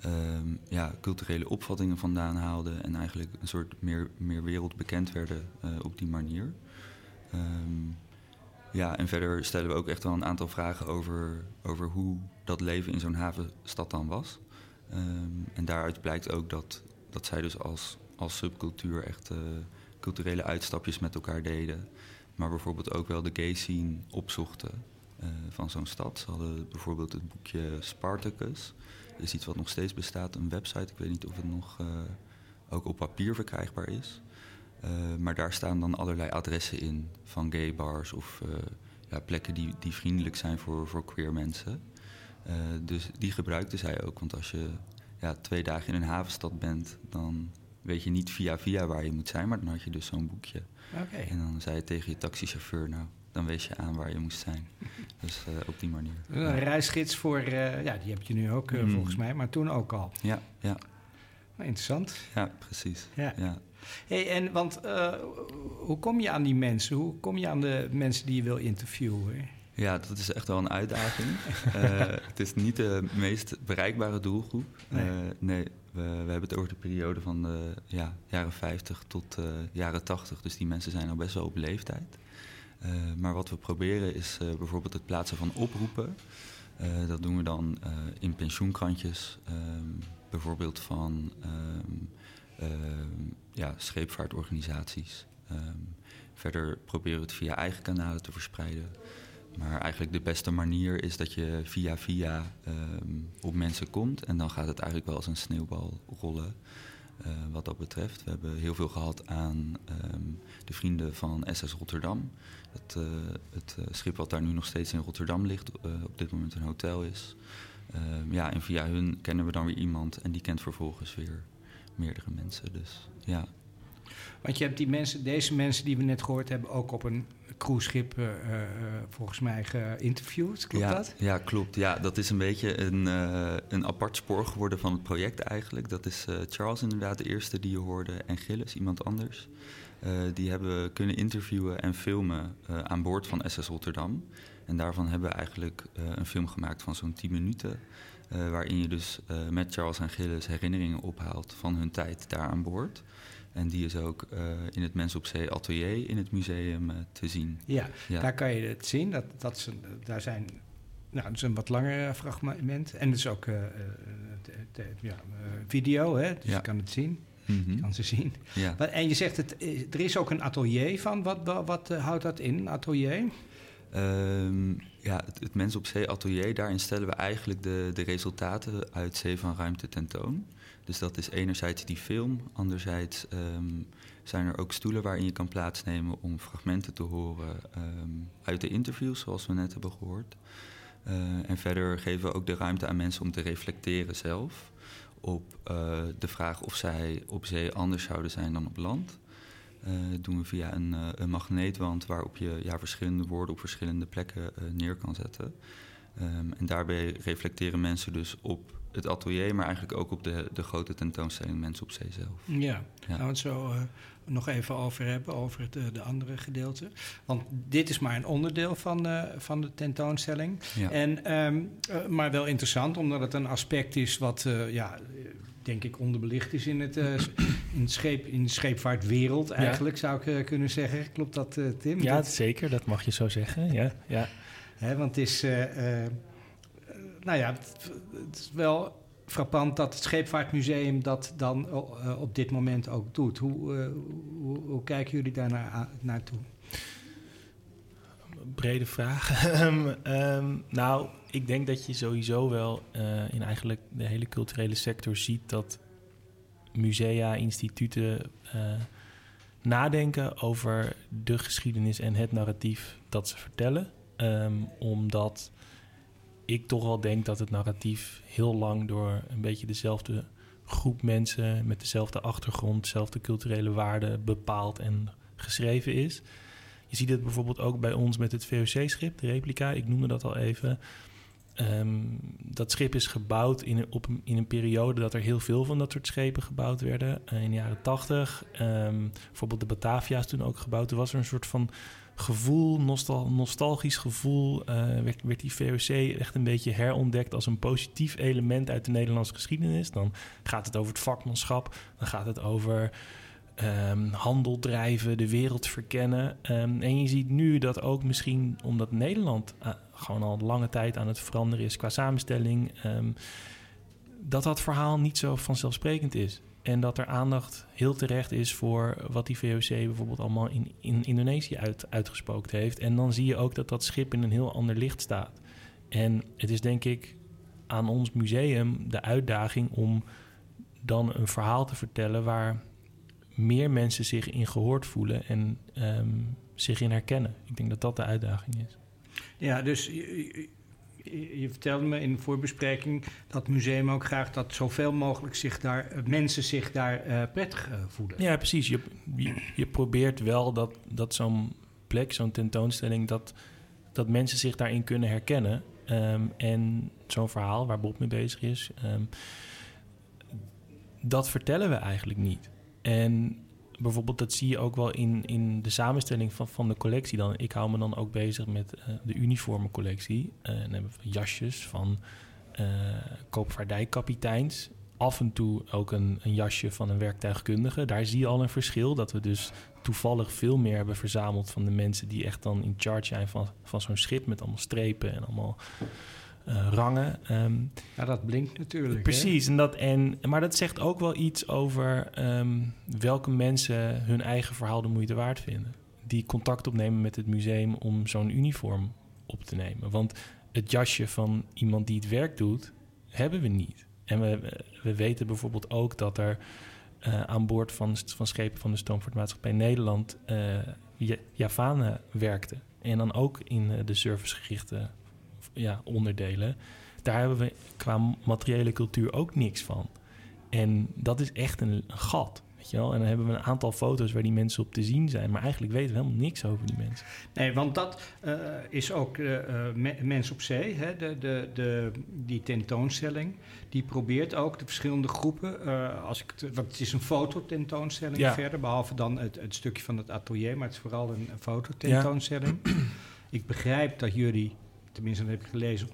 ehm, ja, culturele opvattingen vandaan haalde. En eigenlijk een soort meer, meer wereldbekend werden eh, op die manier. Ehm, ja, en verder stellen we ook echt wel een aantal vragen over, over hoe dat leven in zo'n havenstad dan was. Ehm, en daaruit blijkt ook dat, dat zij dus als, als subcultuur echt eh, culturele uitstapjes met elkaar deden. Maar bijvoorbeeld ook wel de gay scene opzochten eh, van zo'n stad. Ze hadden bijvoorbeeld het boekje Spartacus. Dat is iets wat nog steeds bestaat, een website. Ik weet niet of het nog eh, ook op papier verkrijgbaar is. Eh, maar daar staan dan allerlei adressen in van gay bars of eh, ja, plekken die, die vriendelijk zijn voor, voor queer mensen. Eh, dus die gebruikte zij ook. Want als je ja, twee dagen in een havenstad bent, dan weet je niet via via waar je moet zijn. Maar dan had je dus zo'n boekje. Oké. En dan zei je tegen je taxichauffeur, nou, dan wees je aan waar je moest zijn. <laughs> Dus op die manier. Een reisgids voor, ja, die heb je nu ook Mhm. volgens mij, maar toen ook al. Ja, ja, interessant. ja, precies. Ja. Ja. Hey, en want eh, hoe kom je aan die mensen? Hoe kom je aan de mensen die je wil interviewen? Ja, dat is echt wel een uitdaging. <laughs> Eh, het is niet de meest bereikbare doelgroep. Nee. Eh, nee, we, we hebben het over de periode van de ja, jaren 50 tot jaren 80. Dus die mensen zijn al best wel op leeftijd. Maar wat we proberen is bijvoorbeeld het plaatsen van oproepen. Dat doen we dan in pensioenkrantjes. ehm, bijvoorbeeld van ehm, ja, scheepvaartorganisaties. Ehm, verder proberen we het via eigen kanalen te verspreiden. Maar eigenlijk de beste manier is dat je via via ehm, op mensen komt. En dan gaat het eigenlijk wel als een sneeuwbal rollen. eh, wat dat betreft. We hebben heel veel gehad aan ehm, de vrienden van SS Rotterdam. Het, eh, eh, schip wat daar nu nog steeds in Rotterdam ligt, op dit moment een hotel is. Ehm, ja, en via hun kennen we dan weer iemand en die kent vervolgens weer meerdere mensen. Dus ja, Want je hebt die mensen, deze mensen die we net gehoord hebben, ook op een cruiseschip eh, eh, volgens mij geïnterviewd. Klopt ja, dat? Ja, klopt. Ja, dat is een beetje een, eh, een apart spoor geworden van het project eigenlijk. Dat is Charles inderdaad de eerste die je hoorde en Gilles, iemand anders. die hebben we kunnen interviewen en filmen aan boord van SS Rotterdam. En daarvan hebben we eigenlijk een film gemaakt van zo'n 10 minuten. Waarin je dus met Charles en Gilles herinneringen ophaalt van hun tijd daar aan boord. En die is ook in het Mens op Zee atelier in het museum te zien. Ja, daar kan je het zien. Dat, dat ze, daar zijn nou, het is een wat langer fragment. En het is ook uh, ja, video, hè? dus je kan het zien. Mm Je kan ze zien. Ja. en je zegt, het, er is ook een atelier van. Wat, wat, wat houdt dat in, atelier? Um, ja, het, het Mens op Zee atelier, daarin stellen we eigenlijk de, de resultaten uit Zee van Ruimte tentoon. Dus dat is enerzijds die film, anderzijds um, zijn er ook stoelen waarin je kan plaatsnemen om fragmenten te horen um, uit de interviews, zoals we net hebben gehoord. Uh, en verder geven we ook de ruimte aan mensen om te reflecteren zelf op uh, de vraag of zij op zee anders zouden zijn dan op land. Uh, doen we via een, een, magneetwand waarop je ja, verschillende woorden op verschillende plekken neer kan zetten. Um, en daarbij reflecteren mensen dus op het atelier, maar eigenlijk ook op de, de grote tentoonstelling Mensen op Zee zelf. Ja, ja. gaan we het zo nog even over hebben, over het de andere gedeelte. Want dit is maar een onderdeel van, uh, van de tentoonstelling. Ja. En, um, uh, maar wel interessant, omdat het een aspect is wat, ja, denk ik, onderbelicht is in, het, in, het scheep, in de scheepvaartwereld eigenlijk, ja. zou ik kunnen zeggen. Klopt dat, Tim? Ja, dat... zeker, dat mag je zo zeggen. Ja, ja. Hè, want het is, nou ja, het, het is wel frappant dat het Scheepvaartmuseum dat dan uh, op dit moment ook doet. Hoe, uh, hoe, hoe, kijken jullie daar naar, naartoe? Brede vraag. um, <laughs> nou, ik denk dat je sowieso wel uh, in eigenlijk de hele culturele sector ziet dat musea, instituten nadenken over de geschiedenis en het narratief dat ze vertellen. Um, omdat ik toch wel denk dat het narratief heel lang door een beetje dezelfde groep mensen met dezelfde achtergrond, dezelfde culturele waarden bepaald en geschreven is. Je ziet het bijvoorbeeld ook bij ons met het VOC-schip, de replica, ik noemde dat al even. Um, dat schip is gebouwd in een, op in een periode dat er heel veel van dat soort schepen gebouwd werden. Uh, in de jaren tachtig. Um, bijvoorbeeld de Batavia is toen ook gebouwd. Er was er een soort van gevoel, nostal nostalgisch gevoel, uh, werd, die VOC echt een beetje herontdekt als een positief element uit de Nederlandse geschiedenis. Dan gaat het over het vakmanschap, dan gaat het over um, handel drijven, de wereld verkennen. En je ziet nu dat ook misschien omdat Nederland uh, gewoon al lange tijd aan het veranderen is qua samenstelling, um, dat dat verhaal niet zo vanzelfsprekend is. En dat er aandacht heel terecht is voor wat die VOC bijvoorbeeld allemaal in, in Indonesië uit, uitgespookt heeft. En dan zie je ook dat dat schip in een heel ander licht staat. En het is denk ik aan ons museum de uitdaging om dan een verhaal te vertellen waar meer mensen zich in gehoord voelen en um, zich in herkennen. Ik denk dat dat de uitdaging is. Ja, dus je vertelde me in de voorbespreking dat het museum ook graag dat zoveel mogelijk zich daar, eh, mensen zich daar uh, prettig uh, voelen. Ja, precies. Je, je, probeert wel dat, dat zo'n plek, zo'n tentoonstelling, dat, dat mensen zich daarin kunnen herkennen. Um, en zo'n verhaal waar Bob mee bezig is, um, dat vertellen we eigenlijk niet. En bijvoorbeeld, dat zie je ook wel in, in de samenstelling van, van de collectie. Dan. Ik hou me dan ook bezig met uh, de uniformencollectie. Uh, dan hebben we jasjes van uh, koopvaardijkapiteins. Af en toe ook een, een jasje van een werktuigkundige. Daar zie je al een verschil. Dat we dus toevallig veel meer hebben verzameld van de mensen die echt dan in charge zijn van, van zo'n schip met allemaal strepen en allemaal uh, rangen. Um, ja, dat blinkt natuurlijk. Precies. En dat, en, maar dat zegt ook wel iets over um, welke mensen hun eigen verhaal de moeite waard vinden. Die contact opnemen met het museum om zo'n uniform op te nemen. Want het jasje van iemand die het werk doet, hebben we niet. En we, we weten bijvoorbeeld ook dat er uh, aan boord van, van schepen van de Stoomvaartmaatschappij Nederland uh, Javanen werkten. En dan ook in de servicegerichte ja, onderdelen. Daar hebben we qua materiële cultuur ook niks van. En dat is echt een, gat. Weet je wel? En dan hebben we een aantal foto's waar die mensen op te zien zijn. Maar eigenlijk weten we helemaal niks over die mensen. Nee, want dat uh, is ook uh, me Mens op Zee, hè? De, de, de, die tentoonstelling. Die probeert ook de verschillende groepen. Uh, als ik want het is een fototentoonstelling ja. verder, behalve dan het, het, stukje van het atelier, maar het is vooral een, een fototentoonstelling. Ja. ik begrijp dat jullie, tenminste dat heb ik gelezen,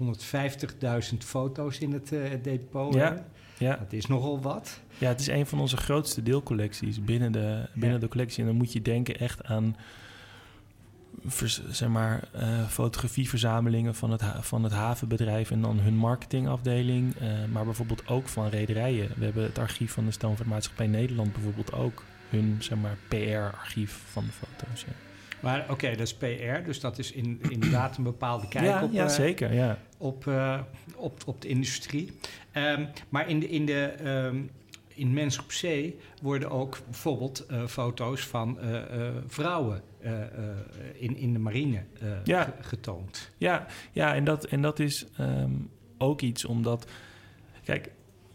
150.000 foto's in het depot ja. Ja. Dat is nogal wat. Ja, het is een van onze grootste deelcollecties binnen de, binnen ja. de collectie. En dan moet je denken echt aan vers, zeg maar, uh, fotografieverzamelingen van het, van het havenbedrijf en dan hun marketingafdeling. Uh, maar bijvoorbeeld ook van rederijen. We hebben het archief van de Stoomvaartmaatschappij Nederland bijvoorbeeld ook. Hun zeg maar, PR-archief van de foto's. Ja. Maar oké, okay, dat is PR, dus dat is in, inderdaad een bepaalde kijk ja, op, ja, uh, zeker, ja. op, uh, op, op de industrie. Um, maar in de, in de um, in Mens op Zee worden ook bijvoorbeeld uh, foto's van vrouwen in, in de marine ja. getoond. Ja, ja en, dat, en dat is um, ook iets omdat... Kijk,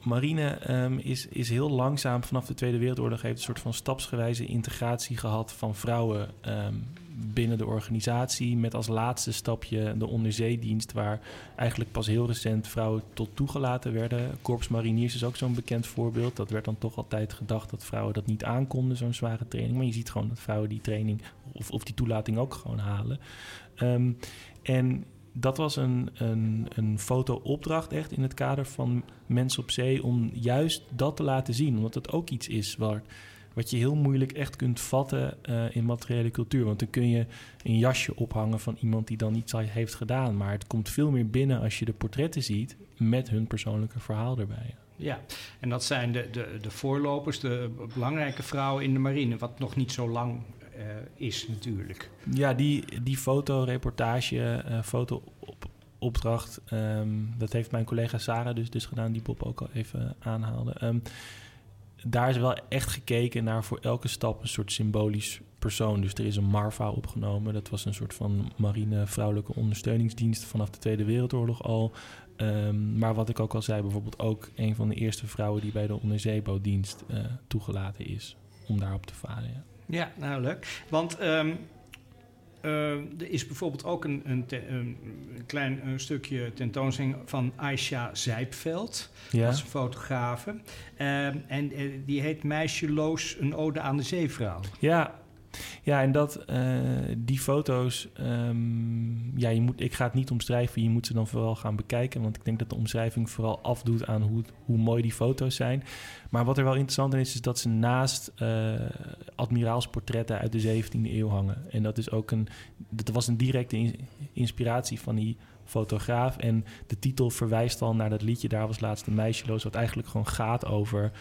marine um, is, is heel langzaam vanaf de Tweede Wereldoorlog heeft een soort van stapsgewijze integratie gehad van vrouwen um, binnen de organisatie. Met als laatste stapje de onderzeedienst, waar eigenlijk pas heel recent vrouwen tot toegelaten werden. Korps Mariniers is ook zo'n bekend voorbeeld. Dat werd dan toch altijd gedacht dat vrouwen dat niet aankonden, zo'n zware training. Maar je ziet gewoon dat vrouwen die training of, of die toelating ook gewoon halen. Um, en dat was een, een, een foto-opdracht echt in het kader van Mensen op Zee... om juist dat te laten zien. Omdat het ook iets is waar, wat je heel moeilijk echt kunt vatten uh, in materiële cultuur. Want dan kun je een jasje ophangen van iemand die dan iets heeft gedaan. Maar het komt veel meer binnen als je de portretten ziet... met hun persoonlijke verhaal erbij. Ja, en dat zijn de, de, de voorlopers, de belangrijke vrouwen in de marine... wat nog niet zo lang is natuurlijk. Ja, die, die fotoreportage, uh, fotoopdracht, um, dat heeft mijn collega Sarah dus, dus gedaan, die Bob ook al even aanhaalde. Um, daar is wel echt gekeken naar voor elke stap een soort symbolisch persoon. Dus er is een Marva opgenomen. Dat was een soort van marine vrouwelijke ondersteuningsdienst vanaf de Tweede Wereldoorlog al. Um, maar wat ik ook al zei, bijvoorbeeld ook een van de eerste vrouwen die bij de onderzeebouwdienst uh, toegelaten is om daarop te varen. Ja, nou leuk. Want um, uh, er is bijvoorbeeld ook een, een, te, een klein een stukje tentoonstelling van Aisha Zijpveld. Ja. Dat is een fotografe. Um, en uh, die heet Meisjeloos, een ode aan de zeevrouw. Ja, ja, en dat, uh, die foto's, um, ja, je moet, ik ga het niet omschrijven, je moet ze dan vooral gaan bekijken. Want ik denk dat de omschrijving vooral afdoet aan hoe, hoe mooi die foto's zijn. Maar wat er wel interessant in is, is dat ze naast uh, admiraalsportretten uit de 17e eeuw hangen. En dat is ook een, dat was een directe in, inspiratie van die fotograaf. En de titel verwijst al naar dat liedje, daar was laatst een wat eigenlijk gewoon gaat over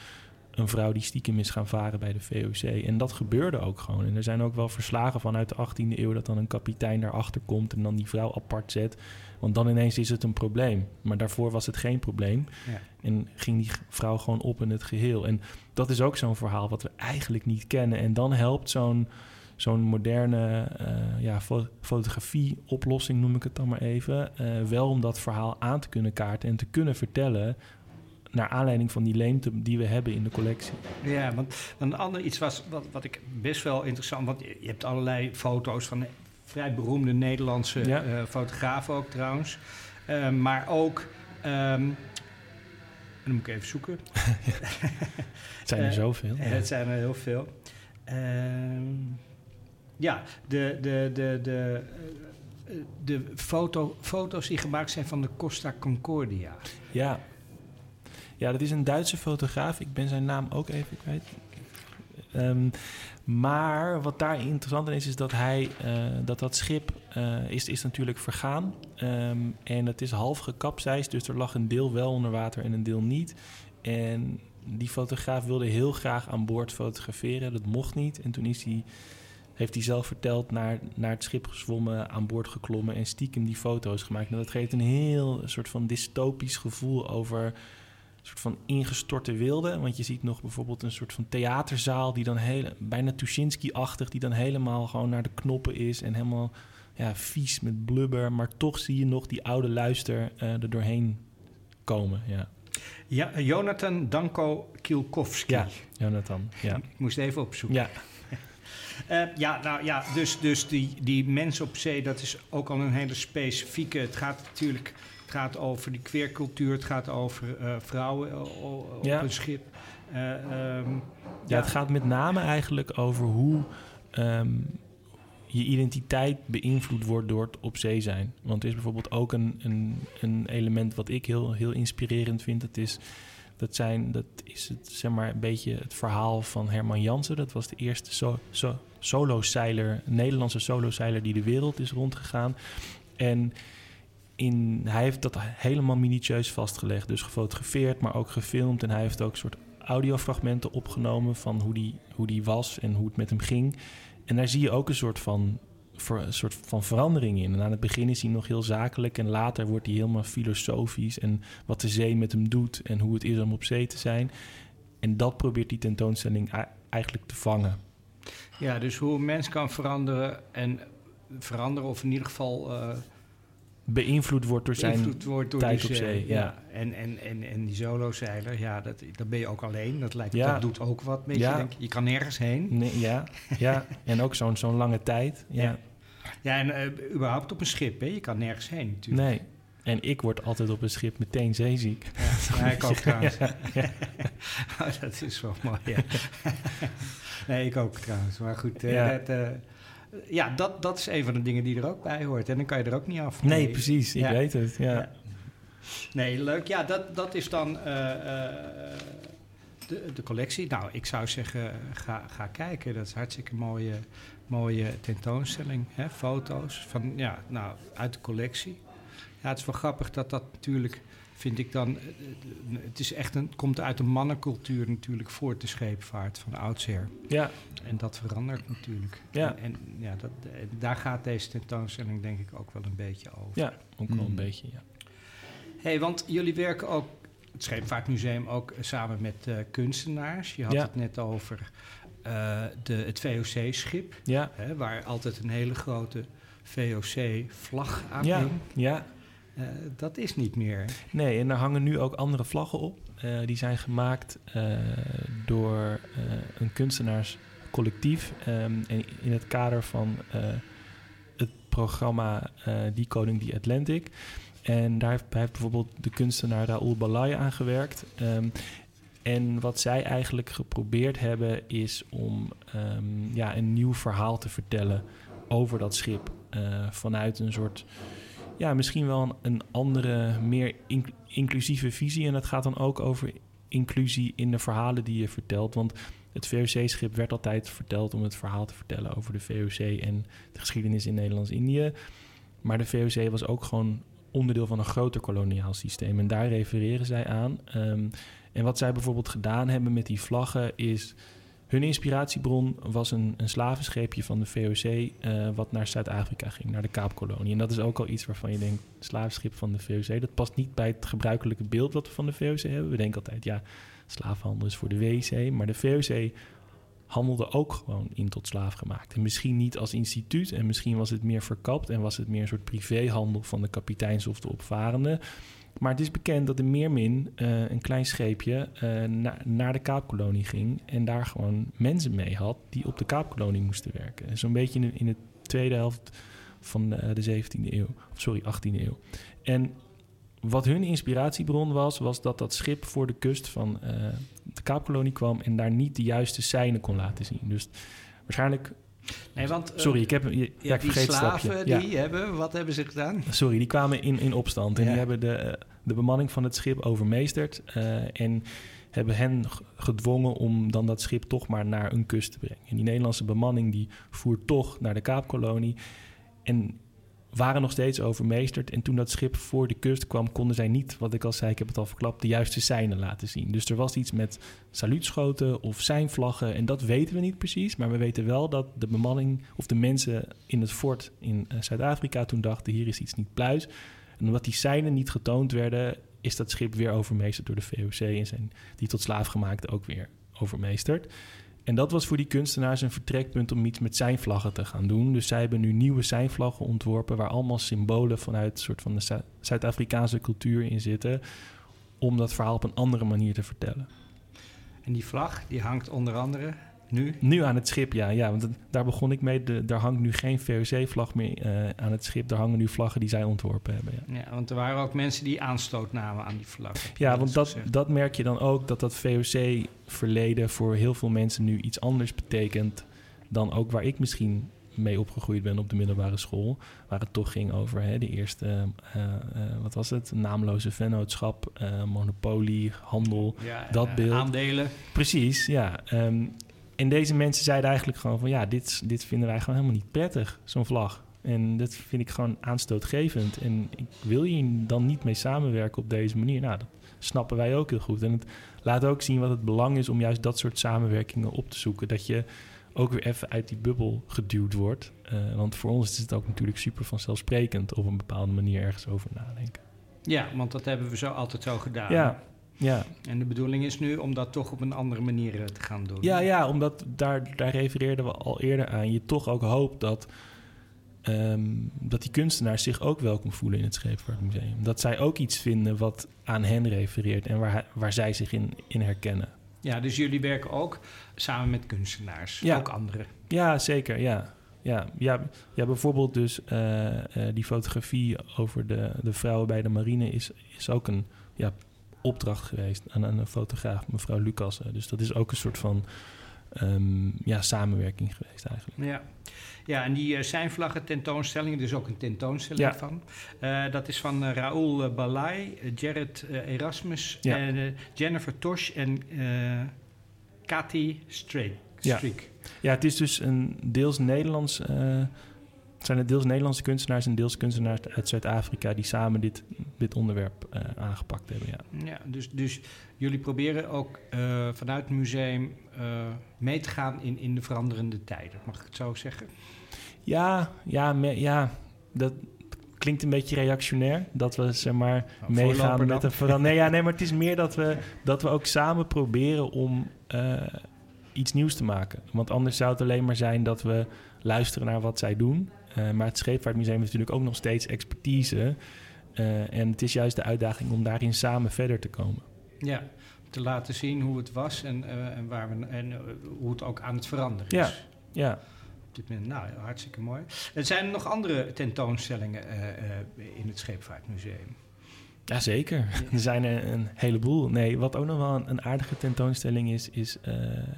een vrouw die stiekem is gaan varen bij de VOC. En dat gebeurde ook gewoon. En er zijn ook wel verslagen van uit de 18e eeuw... dat dan een kapitein daarachter komt en dan die vrouw apart zet. Want dan ineens is het een probleem. Maar daarvoor was het geen probleem. Ja. En ging die vrouw gewoon op in het geheel. En dat is ook zo'n verhaal wat we eigenlijk niet kennen. En dan helpt zo'n zo'n moderne uh, ja, fo fotografie-oplossing, noem ik het dan maar even... Uh, wel om dat verhaal aan te kunnen kaarten en te kunnen vertellen naar aanleiding van die leemte die we hebben in de collectie. Ja, want een ander iets was wat, wat ik best wel interessant... want je hebt allerlei foto's van vrij beroemde Nederlandse ja. uh, fotografen ook trouwens. Uh, maar ook... Um, dan moet ik even zoeken. <laughs> het zijn er uh, zoveel. Ja. Het zijn er heel veel. ja, de... de, de, de de foto, foto's die gemaakt zijn van de Costa Concordia. Ja, ja, dat is een Duitse fotograaf. Ik ben zijn naam ook even kwijt. Um, maar wat daar interessant in is, is dat hij uh, dat dat schip uh, is, is natuurlijk vergaan. Um, en het is half gekapseist, dus er lag een deel wel onder water en een deel niet. En die fotograaf wilde heel graag aan boord fotograferen. Dat mocht niet. En toen is hij, heeft hij zelf verteld, naar, naar het schip gezwommen, aan boord geklommen en stiekem die foto's gemaakt. En dat geeft een heel soort van dystopisch gevoel over soort van ingestorte wilde. Want je ziet nog bijvoorbeeld een soort van theaterzaal die dan heel, bijna Tuschinski-achtig, die dan helemaal gewoon naar de knoppen is en helemaal ja, vies met blubber. Maar toch zie je nog die oude luister uh, er doorheen komen. Ja. Ja, Jonathan Danko Kielkowski. Ja, Jonathan. Ja. Ik moest even opzoeken. Ja, <laughs> Eh, ja, nou ja, dus, dus die, die mensen op zee, dat is ook al een hele specifieke. Het gaat natuurlijk gaat over die queercultuur, het gaat over eh, vrouwen eh, op Ja. een schip. Eh, ehm, Ja, het gaat met name eigenlijk over hoe ehm, je identiteit beïnvloed wordt door het op zee zijn. Want er is bijvoorbeeld ook een, een, een element wat ik heel, heel inspirerend vind. Dat is, dat, zijn, dat is het, zeg maar, een beetje het verhaal van Herman Jansen. Dat was de eerste so, so, solozeiler, Nederlandse solozeiler die de wereld is rondgegaan. En hij heeft dat helemaal minutieus vastgelegd. Dus gefotografeerd, maar ook gefilmd. En hij heeft ook soort audiofragmenten opgenomen van hoe die, hoe die was en hoe het met hem ging. En daar zie je ook een soort van, een soort van verandering in. En aan het begin is hij nog heel zakelijk en later wordt hij helemaal filosofisch en wat de zee met hem doet en hoe het is om op zee te zijn. En dat probeert die tentoonstelling eigenlijk te vangen. ja, dus hoe een mens kan veranderen en veranderen, of in ieder geval eh Beïnvloed wordt door zijn wordt door tijd die op zee, ja. En, en, en, en die solozeiler, ja, dat, dat ben je ook alleen. Dat, lijkt, Ja. dat doet ook wat met je, denk. Je kan nergens heen. Nee, ja, ja, en ook zo'n zo'n lange tijd. Ja. Ja. En eh, überhaupt op een schip, hè? Je kan nergens heen natuurlijk. Nee. En ik word altijd op een schip meteen zeeziek. Ja, ik ook <laughs> trouwens. <laughs> Oh, dat is wel mooi, ja. <laughs> nee, ik ook trouwens. Maar goed, eh, dat, eh, ja, dat, dat is een van de dingen die er ook bij hoort. En dan kan je er ook niet af. Nee, precies. Ik Ja. weet het. Ja. Ja. Nee, leuk. Ja, dat, dat is dan eh, eh, de, de collectie. Nou, ik zou zeggen, ga, ga kijken. Dat is hartstikke mooie, mooie tentoonstelling. Hè? Foto's van, ja, nou, uit de collectie. Ja, het is wel grappig dat dat natuurlijk, vind ik dan... eh, eh, Het is echt een, komt uit de mannencultuur natuurlijk voort, de scheepvaart van oudsher. ja. En dat verandert natuurlijk. Ja. En, en ja, dat, en daar gaat deze tentoonstelling denk ik ook wel een beetje over. Ja, ook wel een Mm. beetje, ja. hey, want jullie werken ook, het Scheepvaartmuseum, ook eh, samen met eh, kunstenaars. Je had Ja. het net over eh, de, het VOC-schip, Ja, hè, waar altijd een hele grote VOC-vlag aan ja, hing. ja. Eh, dat is niet meer. Nee, en er hangen nu ook andere vlaggen op. Eh, die zijn gemaakt eh, door een kunstenaarscollectief. ehm, in het kader van het programma Die Koning, Die Atlantic. En daar heeft, bijvoorbeeld de kunstenaar Raoul Balai aan gewerkt. Ehm, en wat zij eigenlijk geprobeerd hebben is om ehm, ja, een nieuw verhaal te vertellen over dat schip. vanuit een soort ja, misschien wel een, andere, meer inc- inclusieve visie. En dat gaat dan ook over inclusie in de verhalen die je vertelt. Want het VOC-schip werd altijd verteld om het verhaal te vertellen over de VOC en de geschiedenis in Nederlands-Indië. Maar de VOC was ook gewoon onderdeel van een groter koloniaal systeem. En daar refereren zij aan. Ehm, en wat zij bijvoorbeeld gedaan hebben met die vlaggen is... Hun inspiratiebron was een, een slavenscheepje van de VOC... eh, wat naar Zuid-Afrika ging, naar de Kaapkolonie. En dat is ook al iets waarvan je denkt... slavenschip van de VOC, dat past niet bij het gebruikelijke beeld... wat we van de VOC hebben. We denken altijd, ja, slavenhandel is voor de WC. Maar de VOC handelde ook gewoon in tot slaaf gemaakt. En misschien niet als instituut... en misschien was het meer verkapt... en was het meer een soort privéhandel van de kapiteins of de opvarenden... Maar het is bekend dat de Meermin, eh, een klein scheepje, eh, na- naar de Kaapkolonie ging. En daar gewoon mensen mee had die op de Kaapkolonie moesten werken. Zo'n beetje in in de tweede helft van de, de 17e eeuw. Of sorry, 18e eeuw. En wat hun inspiratiebron was, was dat dat schip voor de kust van eh, de Kaapkolonie kwam en daar niet de juiste seinen kon laten zien. Dus waarschijnlijk. Nee, want, eh, Sorry, ik heb. Ja, ja, ik die vergeet het stapje. slaven Ja. die hebben, wat hebben ze gedaan? Sorry, die kwamen in, in opstand en Ja. die hebben de, eh, de bemanning van het schip overmeesterd. eh, en hebben hen gedwongen om dan dat schip toch maar naar een kust te brengen. En die Nederlandse bemanning die voer toch naar de Kaapkolonie. En waren nog steeds overmeesterd. En toen dat schip voor de kust kwam, konden zij niet, wat ik al zei, ik heb het al verklapt, de juiste seinen laten zien. Dus er was iets met saluutschoten of seinvlaggen. En dat weten we niet precies. Maar we weten wel dat de bemanning of de mensen in het fort in eh, Zuid-Afrika toen dachten: hier is iets niet pluis. En omdat die seinen niet getoond werden, is dat schip weer overmeesterd door de VOC en zijn die tot slaaf gemaakte ook weer overmeesterd. En dat was voor die kunstenaars een vertrekpunt om iets met zijn vlaggen te gaan doen. Dus zij hebben nu nieuwe zijnvlaggen ontworpen... waar allemaal symbolen vanuit een soort van de Zu- Zuid-Afrikaanse cultuur in zitten... om dat verhaal op een andere manier te vertellen. En die vlag, die hangt onder andere nu? Nu aan het schip, ja. ja want daar begon ik mee. De, daar hangt nu geen VOC-vlag meer uh, aan het schip. Daar hangen nu vlaggen die zij ontworpen hebben. Ja. ja. want er waren ook mensen die aanstoot namen aan die vlag. Ja, want dat, dat merk je dan ook. Dat dat VOC-verleden voor heel veel mensen nu iets anders betekent... dan ook waar ik misschien mee opgegroeid ben op de middelbare school. Waar het toch ging over hè, de eerste, uh, uh, wat was het? Naamloze vennootschap, uh, monopolie, handel, ja, dat beeld. Aandelen. Precies, ja. Um, en deze mensen zeiden eigenlijk gewoon van ja, dit, dit vinden wij gewoon helemaal niet prettig, zo'n vlag. En dat vind ik gewoon aanstootgevend. En ik wil hier dan niet mee samenwerken op deze manier. Nou, dat snappen wij ook heel goed. En het laat ook zien wat het belang is om juist dat soort samenwerkingen op te zoeken. Dat je ook weer even uit die bubbel geduwd wordt. Uh, want voor ons is het ook natuurlijk super vanzelfsprekend op een bepaalde manier ergens over nadenken. Ja, want dat hebben we zo altijd zo gedaan. Ja, ja. En de bedoeling is nu om dat toch op een andere manier eh, te gaan doen. Ja, ja omdat daar, daar refereerden we al eerder aan. Je toch ook hoopt dat, um, dat die kunstenaars zich ook welkom voelen in het Scheepvaartmuseum. Dat zij ook iets vinden wat aan hen refereert en waar, waar zij zich in, in herkennen. Ja, dus jullie werken ook samen met kunstenaars, ja. ook anderen. Ja, zeker, ja. Ja, ja, ja bijvoorbeeld dus uh, uh, die fotografie over de, de vrouwen bij de marine is, is ook een ja, opdracht geweest aan, aan een fotograaf, mevrouw Lucas. Dus dat is ook een soort van um, ja, samenwerking geweest eigenlijk. Ja, ja en die uh, zijn vlaggen tentoonstellingen, er is ook een tentoonstelling Ja. van. Uh, dat is van uh, Raoul Balai, Jared Erasmus, Ja. en, Jennifer Tosh en Cathy Streek. Ja. Ja, het is dus een deels Nederlands. Zijn het deels Nederlandse kunstenaars en deels kunstenaars uit Zuid-Afrika die samen dit, dit onderwerp eh, aangepakt hebben. Ja. Ja, dus, dus jullie proberen ook eh, vanuit het museum eh, mee te gaan in, in de veranderende tijden, mag ik het zo zeggen? Ja, ja, me- ja, dat klinkt een beetje reactionair. Dat we zeg maar Nou, meegaan met een verandering. Nee, ja, nee, maar het is meer dat we, dat we ook samen proberen om iets nieuws te maken. Want anders zou het alleen maar zijn dat we luisteren naar wat zij doen. Eh, maar het Scheepvaartmuseum heeft natuurlijk ook nog steeds expertise. Eh, en het is juist de uitdaging om daarin samen verder te komen. Ja, te laten zien hoe het was en, eh, en, waar we, en hoe het ook aan het veranderen Ja. is. Ja, Op dit moment, nou, hartstikke mooi. Er zijn er nog andere tentoonstellingen in het Scheepvaartmuseum. Jazeker, <laughs> er zijn er een heleboel. Nee, wat ook nog wel een, aardige tentoonstelling is, is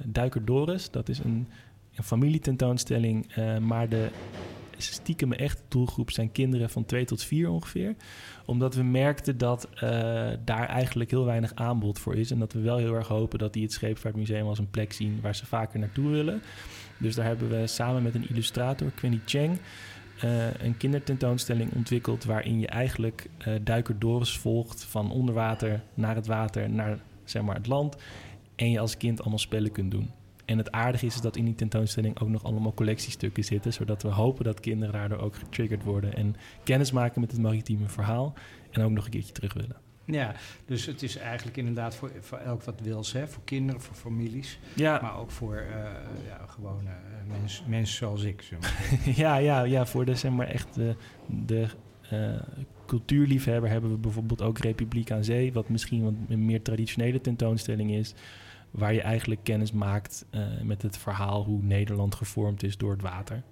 Duiker Doris. Dat is een, een familietentoonstelling, maar de stiekeme echte doelgroep zijn kinderen van 2 tot 4 ongeveer. Omdat we merkten dat eh, daar eigenlijk heel weinig aanbod voor is. En dat we wel heel erg hopen dat die het Scheepvaartmuseum als een plek zien waar ze vaker naartoe willen. Dus daar hebben we samen met een illustrator, Quenny Cheng, eh, een kindertentoonstelling ontwikkeld waarin je eigenlijk eh, duiker Doris volgt van onder water naar het water naar zeg maar, het land. En je als kind allemaal spellen kunt doen. En het aardige is, is dat in die tentoonstelling ook nog allemaal collectiestukken zitten, zodat we hopen dat kinderen daardoor ook getriggerd worden en kennis maken met het maritieme verhaal en ook nog een keertje terug willen. Ja, dus het is eigenlijk inderdaad voor, voor elk wat wils, hè? voor kinderen, voor families, Ja, maar ook voor eh, ja, gewone eh, mens, mensen zoals ik. zeg maar. <laughs> ja, ja, ja, voor de, zeg maar, echt de, de eh, cultuurliefhebber hebben we bijvoorbeeld ook Republiek aan Zee, wat misschien wat een meer traditionele tentoonstelling is, waar je eigenlijk kennis maakt eh, met het verhaal hoe Nederland gevormd is door het water.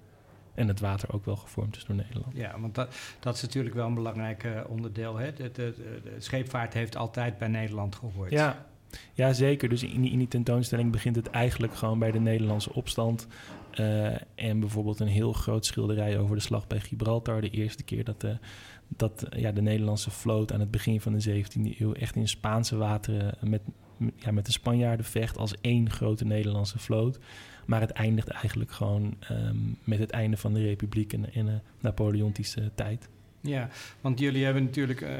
En het water ook wel gevormd is door Nederland. Ja, want dat, dat is natuurlijk wel een belangrijk eh, onderdeel. Hè? De, de, de, de scheepvaart heeft altijd bij Nederland gehoord. Ja, ja zeker. Dus in die, in die tentoonstelling begint het eigenlijk gewoon bij de Nederlandse opstand. Eh, en bijvoorbeeld een heel groot schilderij over de slag bij Gibraltar. De eerste keer dat de, dat, ja, de Nederlandse vloot aan het begin van de 17e eeuw echt in Spaanse wateren met- ja, met de Spanjaarden vecht als één grote Nederlandse vloot. Maar het eindigt eigenlijk gewoon ehm, met het einde van de Republiek in, in de Napoleontische tijd. Ja, want jullie hebben natuurlijk, eh,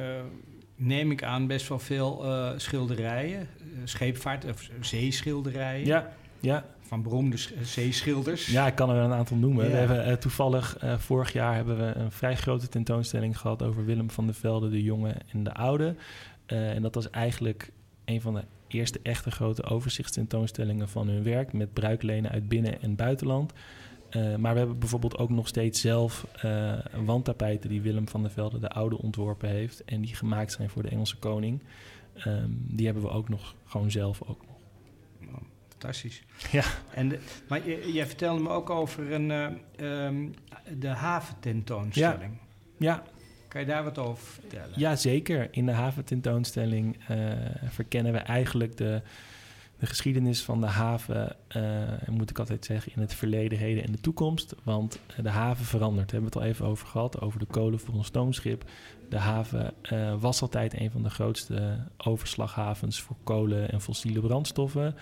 neem ik aan, best wel veel eh, schilderijen. eh, scheepvaart, of zeeschilderijen. Ja, ja, Van beroemde sch- zeeschilders. Ja, ik kan er wel een aantal noemen. Ja. We hebben toevallig vorig jaar hebben we een vrij grote tentoonstelling gehad over Willem van der Velde, de jonge en de oude. En dat was eigenlijk een van de eerste echte grote overzichtstentoonstellingen van hun werk met bruiklenen uit binnen- en buitenland. Eh, maar we hebben bijvoorbeeld ook nog steeds zelf eh, wandtapijten die Willem van der Velde de oude ontworpen heeft en die gemaakt zijn voor de Engelse koning. Ehm, die hebben we ook nog gewoon zelf ook nog. Oh, fantastisch. Ja. En de, maar je, jij vertelde me ook over een, uh, um, de havententoonstelling. Ja. Kan je daar wat over vertellen? Ja, zeker. In de havententoonstelling uh, verkennen we eigenlijk de, de geschiedenis van de haven, uh, moet ik altijd zeggen, in het verleden, heden en de toekomst. Want de haven verandert. Daar hebben we het al even over gehad, over de kolen voor een stoomschip. De haven was altijd een van de grootste overslaghavens voor kolen en fossiele brandstoffen.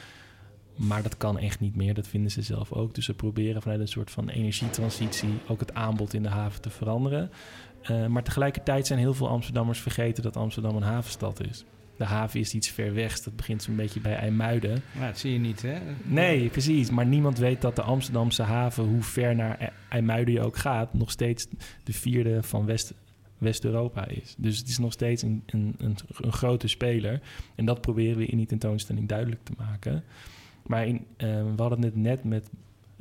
Maar dat kan echt niet meer, dat vinden ze zelf ook. Dus ze proberen vanuit een soort van energietransitie ook het aanbod in de haven te veranderen. Uh, maar tegelijkertijd zijn heel veel Amsterdammers vergeten dat Amsterdam een havenstad is. De haven is iets ver weg. Dat begint zo'n beetje bij IJmuiden. Ja, dat zie je niet, hè? Nee, precies. Maar niemand weet dat de Amsterdamse haven, hoe ver naar IJmuiden je ook gaat, nog steeds de vierde van West, West-Europa is. Dus het is nog steeds een, een, een, een, grote speler. En dat proberen we in die tentoonstelling duidelijk te maken. Maar uh, we hadden het net met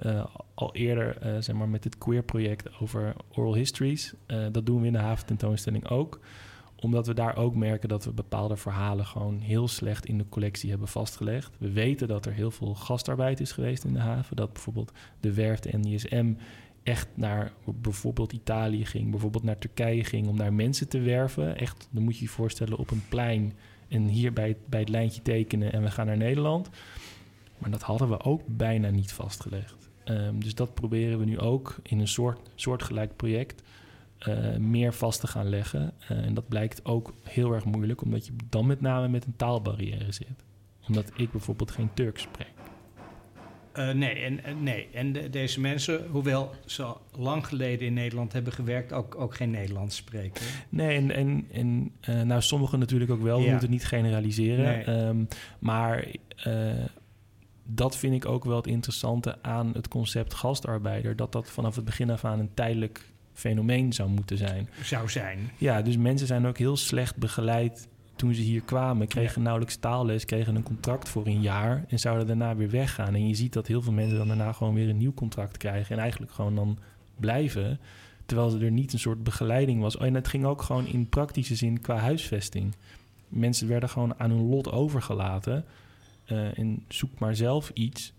uh, al eerder uh, zeg maar met het queer-project over oral histories. Uh, dat doen we in de havententoonstelling ook. Omdat we daar ook merken dat we bepaalde verhalen gewoon heel slecht in de collectie hebben vastgelegd. We weten dat er heel veel gastarbeid is geweest in de haven. Dat bijvoorbeeld de werf, de NISM, echt naar bijvoorbeeld Italië ging, bijvoorbeeld naar Turkije ging om daar mensen te werven. Echt, dan moet je je voorstellen op een plein en hier bij, bij het lijntje tekenen en we gaan naar Nederland. Maar dat hadden we ook bijna niet vastgelegd. Um, dus dat proberen we nu ook in een soort, soortgelijk project uh, meer vast te gaan leggen. Uh, en dat blijkt ook heel erg moeilijk, omdat je dan met name met een taalbarrière zit. Omdat ik bijvoorbeeld geen Turks spreek. Uh, nee, en, nee. en de, deze mensen, hoewel ze lang geleden in Nederland hebben gewerkt, ook, ook geen Nederlands spreken. Nee, en, en, en uh, nou, sommigen natuurlijk ook wel. We moeten niet generaliseren. Nee. Um, maar uh, dat vind ik ook wel het interessante aan het concept gastarbeider. Dat dat vanaf het begin af aan een tijdelijk fenomeen zou moeten zijn. Zou zijn. Ja, dus mensen zijn ook heel slecht begeleid toen ze hier kwamen. Kregen ja. nauwelijks taalles, kregen een contract voor een jaar en zouden daarna weer weggaan. En je ziet dat heel veel mensen dan daarna gewoon weer een nieuw contract krijgen en eigenlijk gewoon dan blijven. Terwijl er niet een soort begeleiding was. En het ging ook gewoon in praktische zin qua huisvesting. Mensen werden gewoon aan hun lot overgelaten. Uh, en zoek maar zelf iets.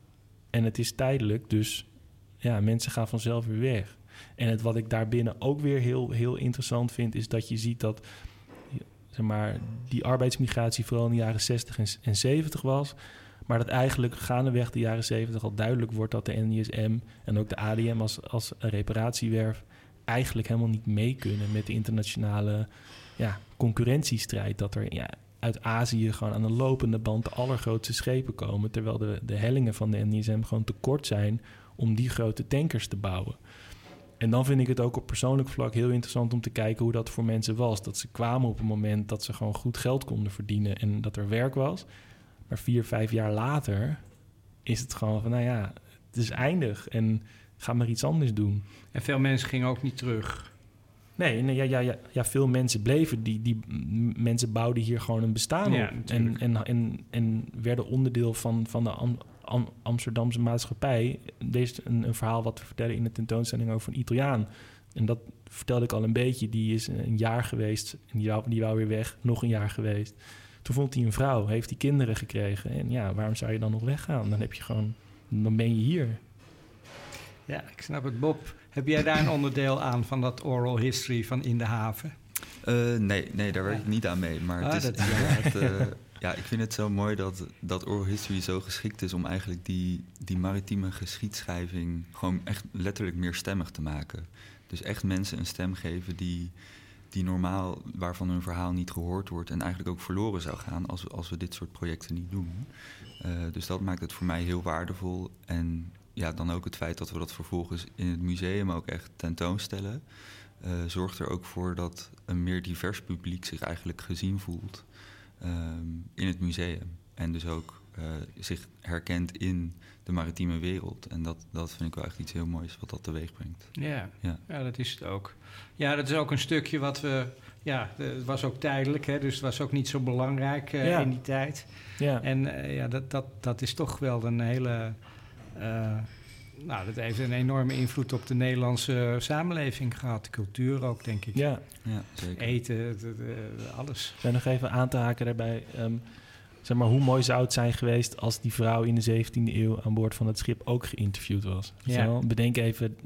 En het is tijdelijk, dus ja, mensen gaan vanzelf weer weg. En het wat ik daarbinnen ook weer heel, heel interessant vind, is dat je ziet dat zeg maar, die arbeidsmigratie vooral in de jaren 60 en, en 70 was. Maar dat eigenlijk gaandeweg de jaren 70 al duidelijk wordt dat de NISM en ook de ADM als, als reparatiewerf eigenlijk helemaal niet mee kunnen met de internationale ja, concurrentiestrijd. Dat er ja, uit Azië gewoon aan de lopende band de allergrootste schepen komen. Terwijl de, de hellingen van de NISM gewoon te kort zijn om die grote tankers te bouwen. En dan vind ik het ook op persoonlijk vlak heel interessant om te kijken hoe dat voor mensen was. Dat ze kwamen op een moment dat ze gewoon goed geld konden verdienen en dat er werk was. Maar vier, vijf jaar later is het gewoon van, nou ja, het is eindig en ga maar iets anders doen. En veel mensen gingen ook niet terug. Nee, nee ja, ja, ja, ja, veel mensen bleven. Die, die mensen bouwden hier gewoon een bestaan Ja, op. En, en, en, en werden onderdeel van, van de Am- Am- Amsterdamse maatschappij. Deze een, een verhaal wat we vertellen in de tentoonstelling over een Italiaan. En dat vertelde ik al een beetje. Die is een jaar geweest en die wou, die wou weer weg. Nog een jaar geweest. Toen vond hij een vrouw, heeft hij kinderen gekregen. En ja, waarom zou je dan nog weggaan? Dan heb je gewoon, dan ben je hier. Ja, ik snap het. Bob, heb jij daar een onderdeel aan van dat oral history van In de Haven? Uh, nee, nee, daar werk ik niet aan mee. Maar Ah, het is dat is uh, ja, ik vind het zo mooi dat, dat oral history zo geschikt is om eigenlijk die, die maritieme geschiedschrijving gewoon echt letterlijk meer stemmig te maken. Dus echt mensen een stem geven die, die normaal, waarvan hun verhaal niet gehoord wordt en eigenlijk ook verloren zou gaan als, we- als we dit soort projecten niet doen. Uh, dus dat maakt het voor mij heel waardevol. En ja, dan ook het feit dat we dat vervolgens in het museum ook echt tentoonstellen. uh, zorgt er ook voor dat een meer divers publiek zich eigenlijk gezien voelt um, in het museum. En dus ook uh, zich herkent in de maritieme wereld. En dat, dat vind ik wel echt iets heel moois wat dat teweeg brengt. Ja, Ja. ja, dat is het ook. Ja, dat is ook een stukje wat we... Ja, het was ook tijdelijk, hè, dus het was ook niet zo belangrijk eh, Ja. in die tijd. Ja. En eh, ja, dat, dat, dat is toch wel een hele... eh, nou, dat heeft een enorme invloed op de Nederlandse samenleving gehad. Cultuur ook, denk ik. Ja, Ja, zeker. Eten, de- de- de- alles. en nog even aan te haken daarbij. ehm, zeg maar, hoe mooi zou het zijn geweest als die vrouw in de 17e eeuw aan boord van het schip ook geïnterviewd was? Ja. Bedenk even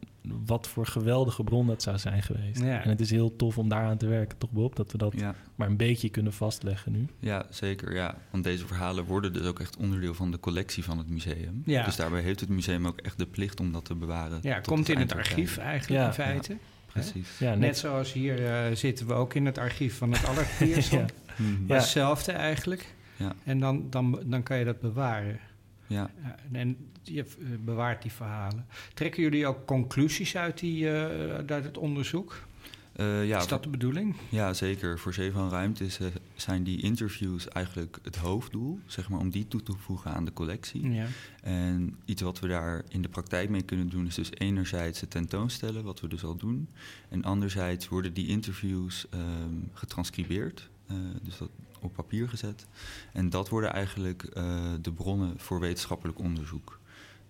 wat voor geweldige bron dat zou zijn geweest. Ja. En het is heel tof om daaraan te werken, toch Bob? Dat we dat Ja, maar een beetje kunnen vastleggen nu. ja, zeker. Ja. Want deze verhalen worden dus ook echt onderdeel van de collectie van het museum. Ja. Dus daarbij heeft het museum ook echt de plicht om dat te bewaren. Ja, tot komt in het archief eigenlijk Ja, in feite. Precies. Ja, Net, net, zoals hier eh, zitten we ook in het archief van het. <laughs> Ja. Mhm. Ja. Hetzelfde eigenlijk. Ja. En dan, dan, dan kan je dat bewaren. Ja. Ja, en je eh, bewaart die verhalen. Trekken jullie ook conclusies uit, die, eh, uit het onderzoek? Eh, ja, Is dat de bedoeling? Ja, zeker. Voor Zee van Ruimte is, eh, zijn die interviews eigenlijk het hoofddoel, zeg maar, om die toe te voegen aan de collectie. Ja. En iets wat we daar in de praktijk mee kunnen doen, is dus enerzijds het tentoonstellen, wat we dus al doen. En anderzijds worden die interviews ehm, getranscribeerd, eh, dus dat op papier gezet. En dat worden eigenlijk eh, de bronnen voor wetenschappelijk onderzoek.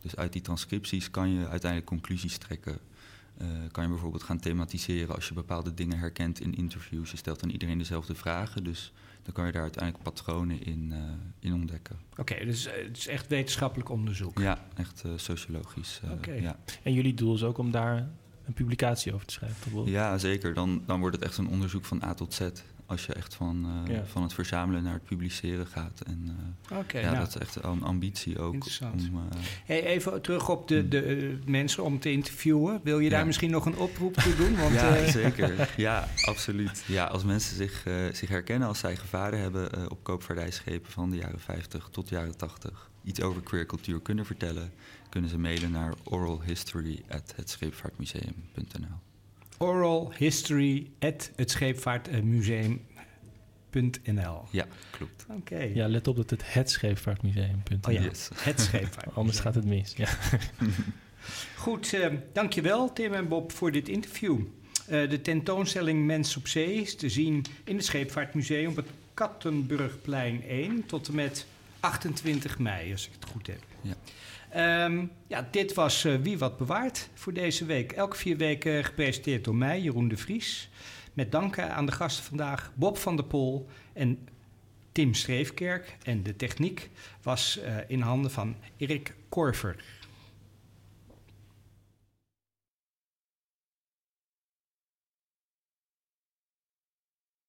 Dus uit die transcripties kan je uiteindelijk conclusies trekken. Eh, kan je bijvoorbeeld gaan thematiseren als je bepaalde dingen herkent in interviews. Je stelt aan iedereen dezelfde vragen, dus dan kan je daar uiteindelijk patronen in, eh, in ontdekken. Oké, dus het is echt wetenschappelijk onderzoek. Ja, echt eh, sociologisch. eh, Oké. ja. En jullie doel is ook om daar een publicatie over te schrijven, toch Bob? ja, zeker. Dan, dan wordt het echt een onderzoek van A tot Z. Als je echt van, eh, Ja. van het verzamelen naar het publiceren gaat. En eh, ja, nou, dat is echt een ambitie ook. Interessant. Om, eh, hey, even terug op de, de eh, mensen om te interviewen. Wil je daar Ja. misschien nog een oproep toe doen? Want, ja, zeker. <laughs> Ja, absoluut. Ja, als mensen zich, zich herkennen als zij gevaren hebben op koopvaardijschepen van de jaren 50 tot de jaren 80, iets over queer cultuur kunnen vertellen, kunnen ze mailen naar oralhistory@hetscheepvaartmuseum.nl. oral history at het scheepvaartmuseum.nl. Ja, klopt. Oké. Ja, let op dat het het scheepvaartmuseum. Oh ja, Yes. het scheepvaart. Anders gaat het mis. Ja. <laughs> Goed, eh, dankjewel Tim en Bob voor dit interview. Eh, de tentoonstelling Mens op Zee is te zien in het Scheepvaartmuseum op het Kattenburgplein 1 tot en met 28 mei, als ik het goed heb. Ja. Ehm, ja, dit was eh, Wie Wat Bewaart voor deze week. Elke vier weken gepresenteerd door mij, Jeroen de Vries. Met danken aan de gasten vandaag, Bob van der Pol en Tim Streefkerk. En de techniek was eh, in handen van Erik Korver.